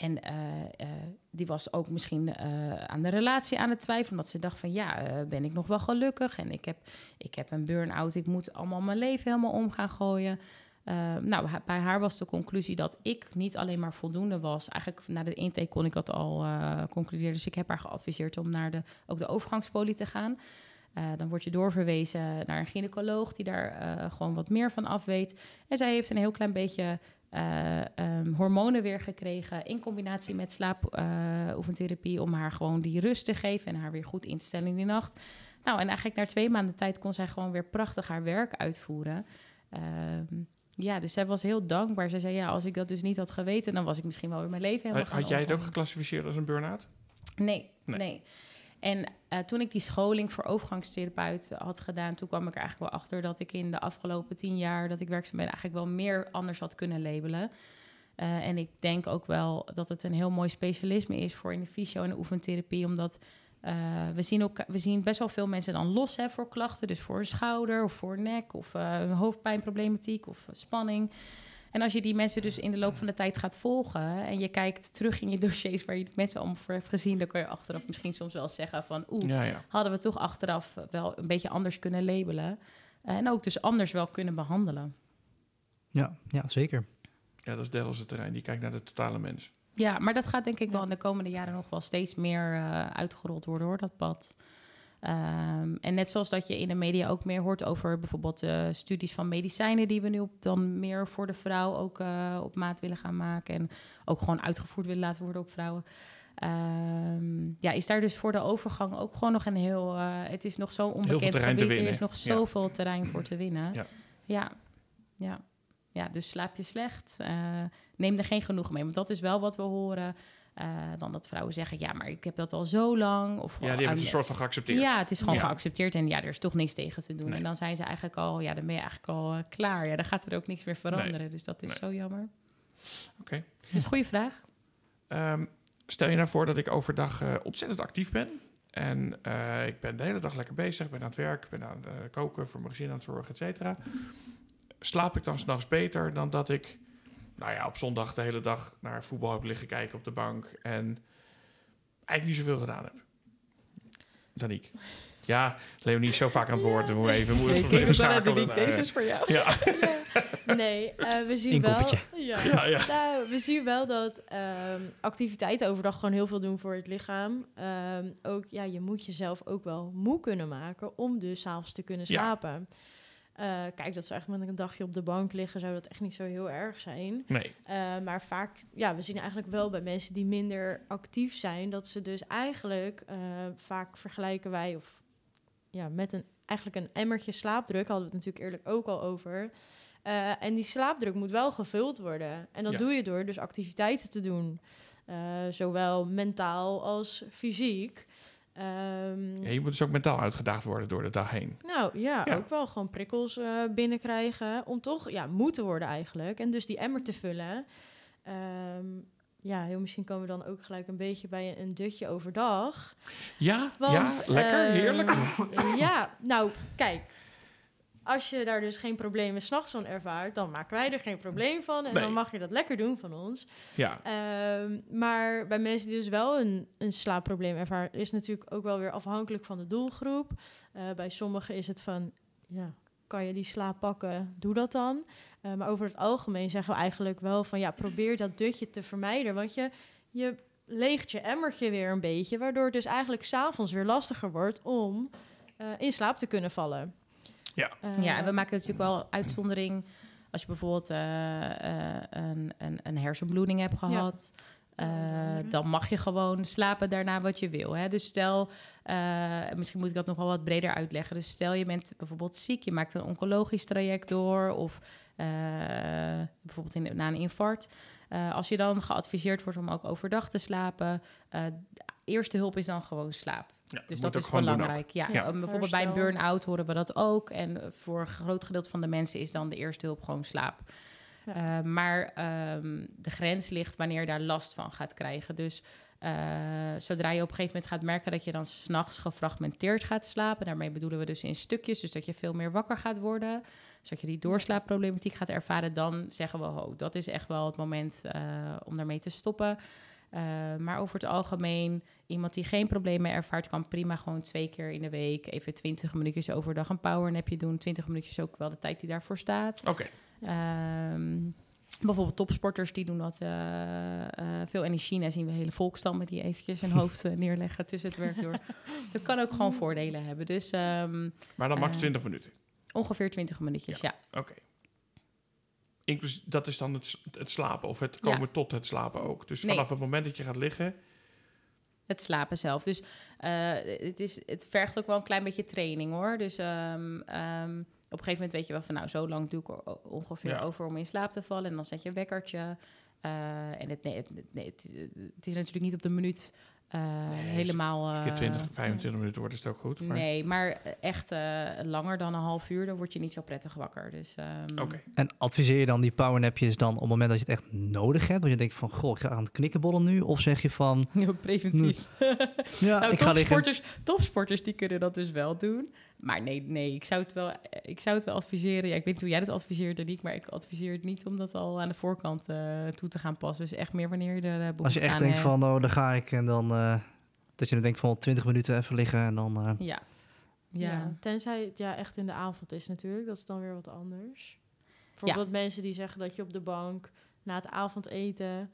en eh, eh, die was ook misschien eh, aan de relatie aan het twijfelen. Omdat ze dacht van ja, ben ik nog wel gelukkig? En ik heb, ik heb een burn-out, ik moet allemaal mijn leven helemaal om gaan gooien. Nou, bij haar was de conclusie dat ik niet alleen maar voldoende was. Eigenlijk na de intake kon ik dat al concluderen. Dus ik heb haar geadviseerd om naar de, ook de overgangspolie te gaan. Dan word je doorverwezen naar een gynaecoloog die daar gewoon wat meer van af weet. En zij heeft een heel klein beetje eh, ehm, hormonen weer gekregen in combinatie met slaapoefentherapie om haar gewoon die rust te geven en haar weer goed in te stellen in die nacht. Nou, en eigenlijk na twee maanden tijd kon zij gewoon weer prachtig haar werk uitvoeren. Ehm, ja, dus zij was heel dankbaar. Zij zei, ja, als ik dat dus niet had geweten, dan was ik misschien wel weer mijn leven helemaal Had, had jij het ook geclassificeerd als een burn-out? Nee, Nee. nee. En eh, toen ik die scholing voor overgangstherapeut had gedaan, toen kwam ik er eigenlijk wel achter dat ik in de afgelopen tien jaar dat ik werkzaam ben, eigenlijk wel meer anders had kunnen labelen. Eh, en ik denk ook wel dat het een heel mooi specialisme is voor in de fysio- en de oefentherapie, omdat eh, we, zien ook, we zien best wel veel mensen dan los hè, voor klachten, dus voor een schouder of voor nek of hoofdpijnproblematiek of spanning. En als je die mensen dus in de loop van de tijd gaat volgen en je kijkt terug in je dossiers waar je die mensen allemaal voor hebt gezien, dan kan je achteraf misschien soms wel zeggen van oeh, Ja, ja. hadden we toch achteraf wel een beetje anders kunnen labelen. En ook dus anders wel kunnen behandelen. Ja, ja zeker. Ja, dat is Del's het terrein. Die kijkt naar de totale mens. Ja, maar dat gaat denk ik wel in de komende jaren nog wel steeds meer eh, uitgerold worden hoor, dat pad. Ehm, en net zoals dat je in de media ook meer hoort over bijvoorbeeld eh, studies van medicijnen die we nu op, dan meer voor de vrouw ook eh, op maat willen gaan maken en ook gewoon uitgevoerd willen laten worden op vrouwen. Ehm, ja, is daar dus voor de overgang ook gewoon nog een heel. eh, het is nog zo onbekend gebied. Er is nog ja. zoveel terrein voor te winnen. Ja. ja, ja. Ja, dus slaap je slecht. eh, neem er geen genoegen mee. Want dat is wel wat we horen. Eh, dan dat vrouwen zeggen, ja, maar ik heb dat al zo lang. Of Ja, die hebben het een soort van geaccepteerd. ja, het is gewoon Ja. geaccepteerd en ja, er is toch niks tegen te doen. Nee. En dan zijn ze eigenlijk al, ja, dan ben je eigenlijk al eh, klaar. Ja, dan gaat er ook niks meer veranderen. Dus dat is Nee. zo jammer. Oké. Dus goede vraag. Ehm, stel je nou voor dat ik overdag eh, ontzettend actief ben. En ik ben de hele dag lekker bezig. Ik ben aan het werk, ik ben aan het koken, voor mijn gezin aan het zorgen, et cetera. Slaap ik dan s'nachts beter dan dat ik, nou ja, op zondag de hele dag naar voetbal heb liggen kijken op de bank. En eigenlijk niet zoveel gedaan heb. Daniek. Ja, Leonie is zo vaak aan het woord. Moeten we even, moeten we even schakelen. naar, eh, voor jou. Ja, Nee, eh, we zien wel. Ja. ja, ja. Nou, we zien wel dat ehm, activiteiten overdag gewoon heel veel doen voor het lichaam. Ehm, ook, ja, je moet jezelf ook wel moe kunnen maken om dus 's avonds te kunnen Ja. slapen. Eh, kijk, dat zou echt met een dagje op de bank liggen, zou dat echt niet zo heel erg zijn. Nee, Eh, maar vaak, ja, we zien eigenlijk wel bij mensen die minder actief zijn, dat ze dus eigenlijk eh, vaak vergelijken wij, of ja, met een eigenlijk een emmertje slaapdruk, hadden we het natuurlijk eerlijk ook al over. Eh, en die slaapdruk moet wel gevuld worden. En dat Ja. doe je door dus activiteiten te doen. Eh, zowel mentaal als fysiek. Ehm, Ja, je moet dus ook mentaal uitgedaagd worden door de dag heen. nou ja, Ja. ook wel gewoon prikkels eh, binnenkrijgen. Om toch ja, moe te worden eigenlijk. En dus die emmer te vullen. Ehm, ja, heel misschien komen we dan ook gelijk een beetje bij een, dutje overdag. Ja, Want, ja lekker, heerlijk. Ja, nou kijk. Als je daar dus geen problemen s'nachts van ervaart, dan maken wij er geen probleem van. En Nee. dan mag je dat lekker doen van ons. Ja, Ehm, maar bij mensen die dus wel een, een slaapprobleem ervaren, is natuurlijk ook wel weer afhankelijk van de doelgroep. Eh, bij sommigen is het van, ja, kan je die slaap pakken, doe dat dan. Eh, maar over het algemeen zeggen we eigenlijk wel van, ja, probeer dat dutje te vermijden. Want je, je leegt je emmertje weer een beetje, waardoor het dus eigenlijk s'avonds weer lastiger wordt om eh, in slaap te kunnen vallen. Ja. Eh, Ja, en we maken natuurlijk wel uitzondering als je bijvoorbeeld eh, eh, een, een, een hersenbloeding hebt gehad. eh, Ja. dan mag je gewoon slapen daarna wat je wil. Hè? Dus stel, eh, misschien moet ik dat nog wel wat breder uitleggen. Dus stel je bent bijvoorbeeld ziek, je maakt een oncologisch traject door, of eh, bijvoorbeeld in, na een infarct. Eh, als je dan geadviseerd wordt om ook overdag te slapen, eh, eerste hulp is dan gewoon slaap. Ja, Dus dat is belangrijk. Ja, Ja. en bijvoorbeeld bij een burn-out horen we dat ook. En eh, voor een groot gedeelte van de mensen is dan de eerste hulp gewoon slaap. Ja. Eh, maar ehm, de grens ligt wanneer je daar last van gaat krijgen. Dus eh, zodra je op een gegeven moment gaat merken dat je dan s'nachts gefragmenteerd gaat slapen. Daarmee bedoelen we dus in stukjes. Dus dat je veel meer wakker gaat worden. Zodat je die doorslaapproblematiek gaat ervaren. Dan zeggen we, ho, dat is echt wel het moment eh, om daarmee te stoppen. Eh, maar over het algemeen, iemand die geen problemen ervaart, kan prima gewoon twee keer in de week even 20 minuutjes overdag een powernapje doen. 20 minuutjes ook wel de tijd die daarvoor staat. Oké, Ehm, bijvoorbeeld topsporters die doen dat eh, eh, veel. En in China zien we hele volkstammen die eventjes hun *laughs* hoofd neerleggen tussen het werk door. Dat kan ook gewoon voordelen hebben. Dus ehm, maar dan max Eh, 20 minuten. ongeveer 20 minuutjes, ja. Oké. Inclus, dat is dan het, het slapen of het komen tot het slapen ook. Dus Nee. vanaf het moment dat je gaat liggen, Het slapen zelf. Dus eh, het, is, het vergt ook wel een klein beetje training hoor. Dus ehm, ehm, op een gegeven moment weet je wel van nou, zo lang doe ik er ongeveer Ja. over om in slaap te vallen. En dan zet je een wekkertje. Eh, en het, nee, het, nee, het, het is natuurlijk niet op de minuut eh, Nee, helemaal. als je eh, 20, 25 minuten wordt, is het ook goed. Maar, Nee, maar echt eh, langer dan een half uur, dan word je niet zo prettig wakker. Dus, ehm, Oké. En adviseer je dan die powernapjes dan op het moment dat je het echt nodig hebt? Dat je denkt van, goh, ik ga aan het knikkenbollen nu. Of zeg je van, *laughs* Ja, preventief. ja, nou, ik ga liggen. topsporters die kunnen dat dus wel doen. Maar nee, nee ik, zou het wel, ik zou het wel adviseren. Ja, ik weet niet hoe jij dat adviseert, Danique, maar ik adviseer het niet om dat al aan de voorkant eh, toe te gaan passen. Dus echt meer wanneer je er uh, Als je echt denkt van, oh, daar ga ik. En dan eh, dat je dan denkt van 20 minuten even liggen en dan... eh, Ja. Ja. Ja. tenzij het ja, echt in de avond is natuurlijk. Dat is dan weer wat anders. Bijvoorbeeld mensen die zeggen dat je op de bank na het avondeten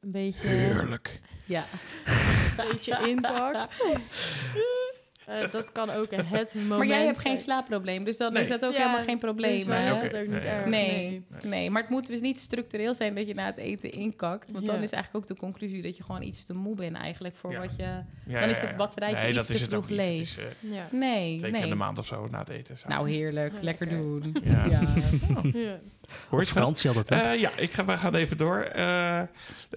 een beetje, Heerlijk. ja. *laughs* een beetje intakt. *laughs* Eh, dat kan ook het moment *laughs* Maar jij hebt geen slaapprobleem, dus dan Nee. is dat ook Ja, helemaal geen probleem. Dus is Oké, dat ook niet nee. erg. Nee, nee, maar het moet dus niet structureel zijn dat je na het eten inkakt. Want dan is eigenlijk ook de conclusie dat je gewoon iets te moe bent eigenlijk voor Ja. wat je... Ja, Dan is ja, het batterijtje nee, iets dat te is het ook vroeg leeg. Ja. Nee, twee keer in nee. de maand of zo na het eten. Zo. Nou, heerlijk. Ja, Lekker doen. Ja. *laughs* Ja. Ja. Hoor je het? vakantie altijd, hè? Eh, ja, ik ga, we gaan even door. Eh,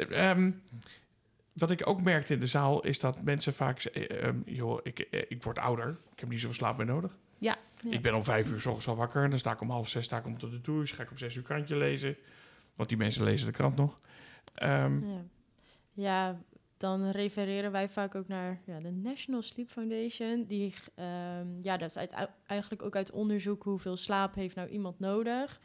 ehm, wat ik ook merkte in de zaal is dat mensen vaak zeggen: ehm, joh, ik, eh, ik word ouder, ik heb niet zoveel slaap meer nodig. Ja. Ja. Ik ben om vijf uur s ochtends al wakker en dan sta ik om half zes sta ik om tot de douche, ga ik om zes uur krantje lezen. Want die mensen lezen de krant nog. Ehm, Ja. ja, dan refereren wij vaak ook naar ja, de National Sleep Foundation. Die, ehm, ja, dat is uit, eigenlijk ook uit onderzoek hoeveel slaap heeft nou iemand nodig.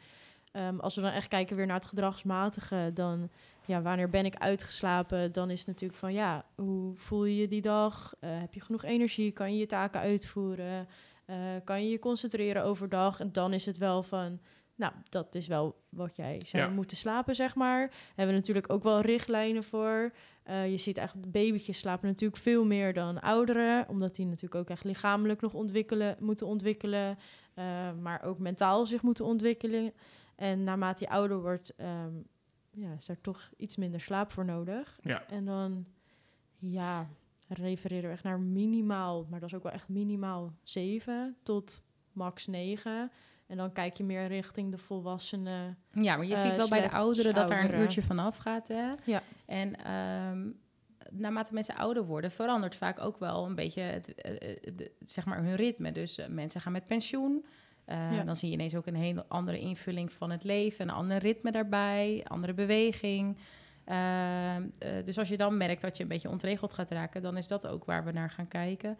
Ehm, als we dan echt kijken weer naar het gedragsmatige, dan ja, wanneer ben ik uitgeslapen? Dan is het natuurlijk van ja, hoe voel je je die dag? Eh, heb je genoeg energie? Kan je je taken uitvoeren? Eh, kan je je concentreren overdag? En dan is het wel van, nou, dat is wel wat jij zou Ja. moeten slapen, zeg maar. Hebben we natuurlijk ook wel richtlijnen voor. Eh, je ziet eigenlijk, babytjes slapen natuurlijk veel meer dan ouderen, omdat die natuurlijk ook echt lichamelijk nog ontwikkelen, moeten ontwikkelen, maar ook mentaal zich moeten ontwikkelen. En naarmate je ouder wordt, ehm, ja, is er toch iets minder slaap voor nodig. Ja. En dan, ja, refereren we echt naar minimaal, maar dat is ook wel echt minimaal 7 tot max 9. En dan kijk je meer richting de volwassenen. ja, maar je Eh, ziet wel bij de ouderen dat daar een uurtje vanaf gaat. Hè? Ja. En ehm, naarmate mensen ouder worden, verandert vaak ook wel een beetje het, eh, eh, zeg maar hun ritme. Dus mensen gaan met pensioen. Eh, Ja. Dan zie je ineens ook een hele andere invulling van het leven, een ander ritme daarbij, andere beweging. Ehm, eh, dus als je dan merkt dat je een beetje ontregeld gaat raken, dan is dat ook waar we naar gaan kijken.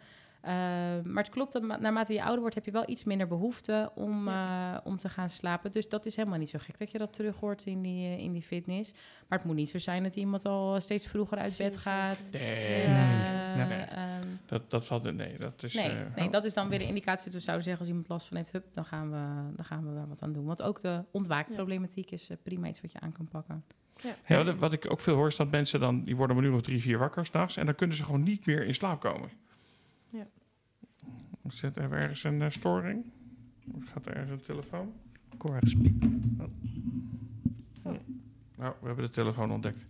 Maar het klopt dat ma- naarmate je ouder wordt, heb je wel iets minder behoefte om, eh, om te gaan slapen. Dus dat is helemaal niet zo gek dat je dat terug hoort in die, eh, in die fitness. Maar het moet niet zo zijn dat iemand al steeds vroeger uit bed gaat. Nee, Eh, nee, nee. ehm, Dat, dat valt... Nee, dat is... nee, eh, nee, oh. dat is dan weer de indicatie dat we zouden zeggen... als iemand last van heeft, hup, dan, gaan we, dan gaan we daar wat aan doen. Want ook de ontwaakproblematiek is eh, prima iets wat je aan kan pakken. Ja, wat- wat ik ook veel hoor is dat mensen dan... Die worden om een uur of drie, vier wakker s'nachts... en dan kunnen ze gewoon niet meer in slaap komen. Zit er ergens een eh, storing? Of gaat er ergens een telefoon? Ik hoor ergens piep. Nou, we hebben de telefoon ontdekt.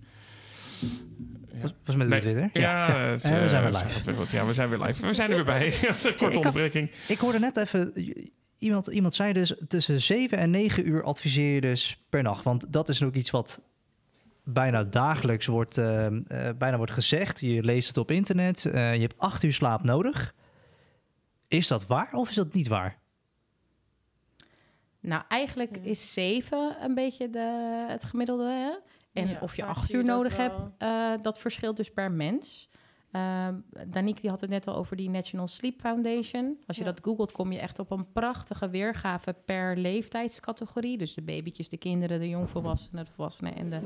Ja. Was, was met de Nee. Twitter? Ja, het, En we eh, zijn weer live. weer. Ja, we zijn weer live. We zijn er weer bij. *laughs* Korte had- onderbreking. Ik hoorde net even, iemand, iemand zei dus tussen 7 en 9 uur adviseer je dus per nacht. Want dat is ook iets wat bijna dagelijks wordt, eh, eh, bijna wordt gezegd. Je leest het op internet. Eh, je hebt 8 uur slaap nodig. Is dat waar of is dat niet waar? Nou, eigenlijk Ja. is zeven een beetje de, het gemiddelde. Hè? En Ja, of je acht uur je nodig wel. hebt, eh, dat verschilt dus per mens. Uh, Danique die had het net al over die National Sleep Foundation. Als je Ja. dat googelt, kom je echt op een prachtige weergave per leeftijdscategorie. Dus de babytjes, de kinderen, de jongvolwassenen, de volwassenen en de,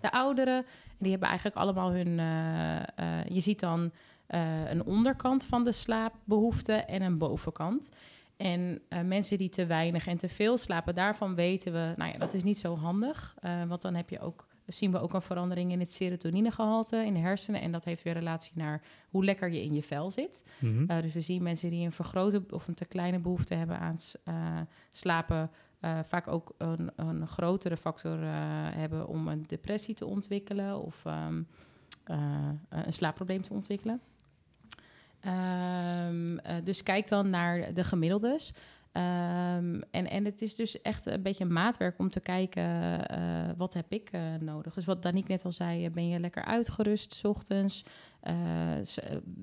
de ouderen. En die hebben eigenlijk allemaal hun... eh, eh, je ziet dan eh, een onderkant van de slaapbehoefte en een bovenkant. En eh, mensen die te weinig en te veel slapen, daarvan weten we, nou ja, dat is niet zo handig. Eh, want dan heb je ook, zien we ook een verandering in het serotoninegehalte in de hersenen. En dat heeft weer relatie naar hoe lekker je in je vel zit. Mhm. Uh, dus we zien mensen die een vergrote of een te kleine behoefte hebben aan uh, slapen, uh, vaak ook een, een grotere factor uh, hebben om een depressie te ontwikkelen of um, een slaapprobleem te ontwikkelen. Um, dus kijk dan naar de gemiddeldes. Um, en, en het is dus echt een beetje een maatwerk om te kijken uh, wat heb ik uh, nodig. Dus wat Danique net al zei, ben je lekker uitgerust s ochtends? Uh,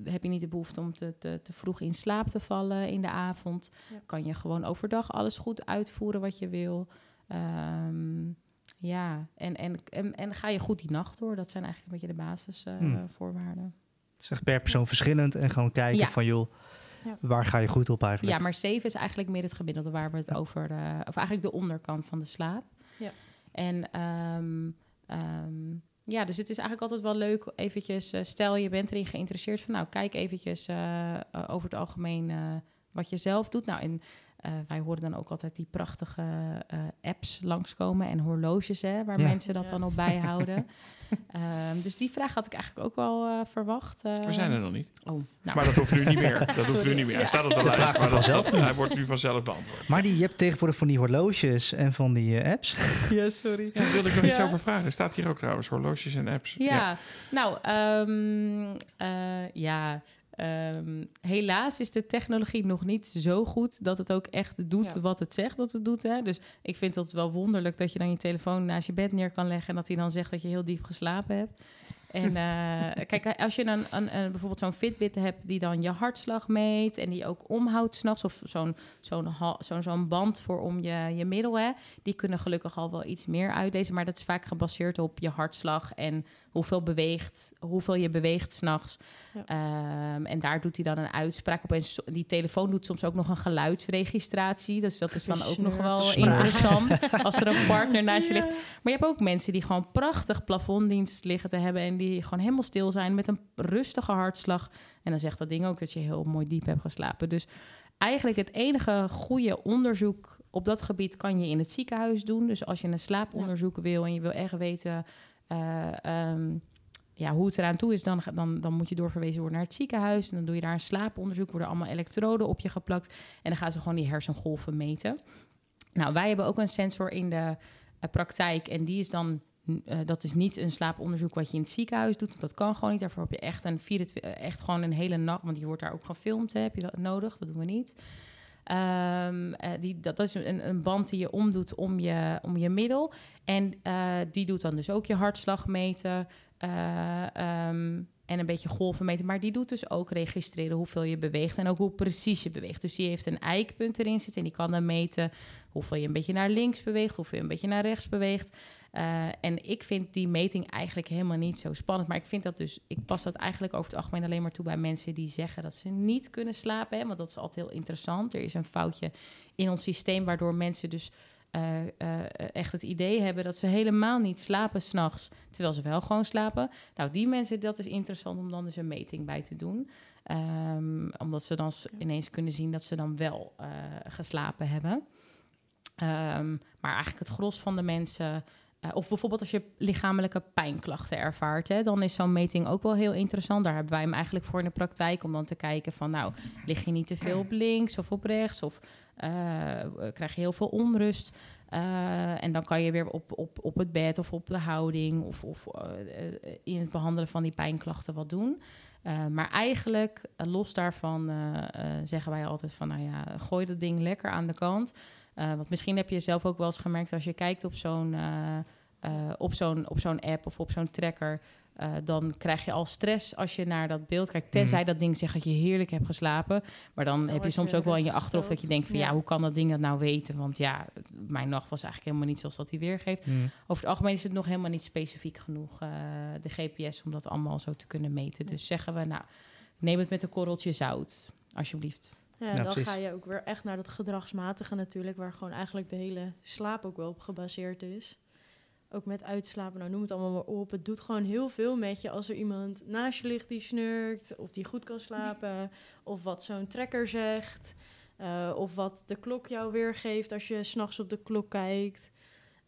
heb je niet de behoefte om te, te, te, vroeg in slaap te vallen in de avond? Ja. Kan je gewoon overdag alles goed uitvoeren wat je wil? Um, ja, en, en, en, en, ga je goed die nacht door? Dat zijn eigenlijk een beetje de basisvoorwaarden. Hmm. Het is echt per persoon verschillend en gewoon kijken ja. van joh, ja. waar ga je goed op eigenlijk? Ja, maar 7 is eigenlijk meer het gemiddelde waar we het ja. over, uh, of eigenlijk de onderkant van de slaap. Ja. En um, um, ja, dus het is eigenlijk altijd wel leuk eventjes, uh, stel je bent erin geïnteresseerd van nou, kijk eventjes uh, over het algemeen wat je zelf doet. Nou, en uh, wij horen dan ook altijd die prachtige uh, apps langskomen en horloges, hè, waar ja. mensen dat ja. dan op bijhouden. um, *laughs* dus die vraag had ik eigenlijk ook wel uh, verwacht. We zijn er nog niet. Oh, nou. Maar dat hoeft nu niet meer. *laughs* Dat hoeft nu niet meer. Hij staat op de lijst, maar dat, dat, hij wordt nu vanzelf beantwoord. Maar die, je hebt tegenwoordig van die horloges en van die eh, apps. *laughs* Ja, sorry. Ja, daar wilde ik nog iets over vragen. Staat hier ook trouwens, horloges en apps. Ja, nou, um, ja... Um, helaas is de technologie nog niet zo goed dat het ook echt doet ja. wat het zegt dat het doet. Hè? Dus ik vind het wel wonderlijk dat je dan je telefoon naast je bed neer kan leggen en dat hij dan zegt dat je heel diep geslapen hebt. En uh, *laughs* kijk, als je dan een, een, bijvoorbeeld zo'n Fitbit hebt die dan je hartslag meet en die ook omhoudt s'nachts, of zo'n zo'n zo'n zo'n band voor om je, je middel, hè, die kunnen gelukkig al wel iets meer uitlezen, maar dat is vaak gebaseerd op je hartslag en hoeveel, beweegt, hoeveel je beweegt s'nachts. Ja. Um, en daar doet hij dan een uitspraak op. En so die telefoon doet soms ook nog een geluidsregistratie. Dus dat is dan ook nog wel interessant *laughs* als er een partner naast je ligt. Maar je hebt ook mensen die gewoon prachtig plafonddienst liggen te hebben... en die gewoon helemaal stil zijn met een rustige hartslag. En dan zegt dat ding ook dat je heel mooi diep hebt geslapen. Dus eigenlijk het enige goede onderzoek op dat gebied kan je in het ziekenhuis doen. Dus als je een slaaponderzoek ja. wil en je wil echt weten... Uh, um, ja, hoe het eraan toe is, dan, dan, dan moet je doorverwezen worden naar het ziekenhuis. En dan doe je daar een slaaponderzoek, worden allemaal elektroden op je geplakt. En dan gaan ze gewoon die hersengolven meten. Nou, wij hebben ook een sensor in de uh, praktijk. En die is dan, uh, dat is niet een slaaponderzoek wat je in het ziekenhuis doet. Want dat kan gewoon niet. Daarvoor heb je echt, een 24, echt gewoon een hele nacht, want je wordt daar ook gefilmd. Hè, heb je dat nodig? Dat doen we niet. Um, uh, die, dat, dat is een, een, band die je omdoet om je, om je middel. En uh, die doet dan dus ook je hartslag meten. Uh, um, en een beetje golven meten. Maar die doet dus ook registreren hoeveel je beweegt en ook hoe precies je beweegt. Dus die heeft een eikpunt erin zitten en die kan dan meten hoeveel je een beetje naar links beweegt, hoeveel je een beetje naar rechts beweegt. Uh, en ik vind die meting eigenlijk helemaal niet zo spannend. Maar ik vind dat dus, ik pas dat eigenlijk over het algemeen alleen maar toe bij mensen die zeggen dat ze niet kunnen slapen. Want dat is altijd heel interessant. Er is een foutje in ons systeem waardoor mensen dus uh, uh, echt het idee hebben dat ze helemaal niet slapen s'nachts, terwijl ze wel gewoon slapen. Nou, die mensen, dat is interessant om dan dus een meting bij te doen. Um, omdat ze dan ineens kunnen zien dat ze dan wel uh, geslapen hebben. Um, maar eigenlijk het gros van de mensen. of bijvoorbeeld als je lichamelijke pijnklachten ervaart, hè, dan is zo'n meting ook wel heel interessant. Daar hebben wij hem eigenlijk voor in de praktijk om dan te kijken van, nou, lig je niet te veel op links of op rechts of krijg je heel veel onrust. Uh, en dan kan je weer op, op, op het bed of op de houding of, of in het behandelen van die pijnklachten wat doen. maar eigenlijk, los daarvan, zeggen wij altijd van, nou ja, gooi dat ding lekker aan de kant. want misschien heb je zelf ook wel eens gemerkt als je kijkt op zo'n op zo'n op zo'n app of op zo'n tracker. Uh, dan krijg je al stress als je naar dat beeld kijkt. Tenzij mm. dat ding zegt dat je heerlijk hebt geslapen. Maar dan, dan heb je soms je ook wel in je achterhoofd dat je denkt van... Ja. ja. hoe kan dat ding dat nou weten? Want ja, mijn nacht was eigenlijk helemaal niet zoals dat hij weergeeft. Mm. Over het algemeen is het nog helemaal niet specifiek genoeg, uh, de GPS... om dat allemaal zo te kunnen meten. Dus zeggen we, nou, neem het met een korreltje zout, alsjeblieft. Ja, ja dan precies. ga je ook weer echt naar dat gedragsmatige natuurlijk... waar gewoon eigenlijk de hele slaap ook wel op gebaseerd is ook met uitslapen, nou noem het allemaal maar op. Het doet gewoon heel veel met je als er iemand naast je ligt die snurkt, of die goed kan slapen, of wat zo'n trekker zegt, uh, of wat de klok jou weergeeft als je s'nachts op de klok kijkt.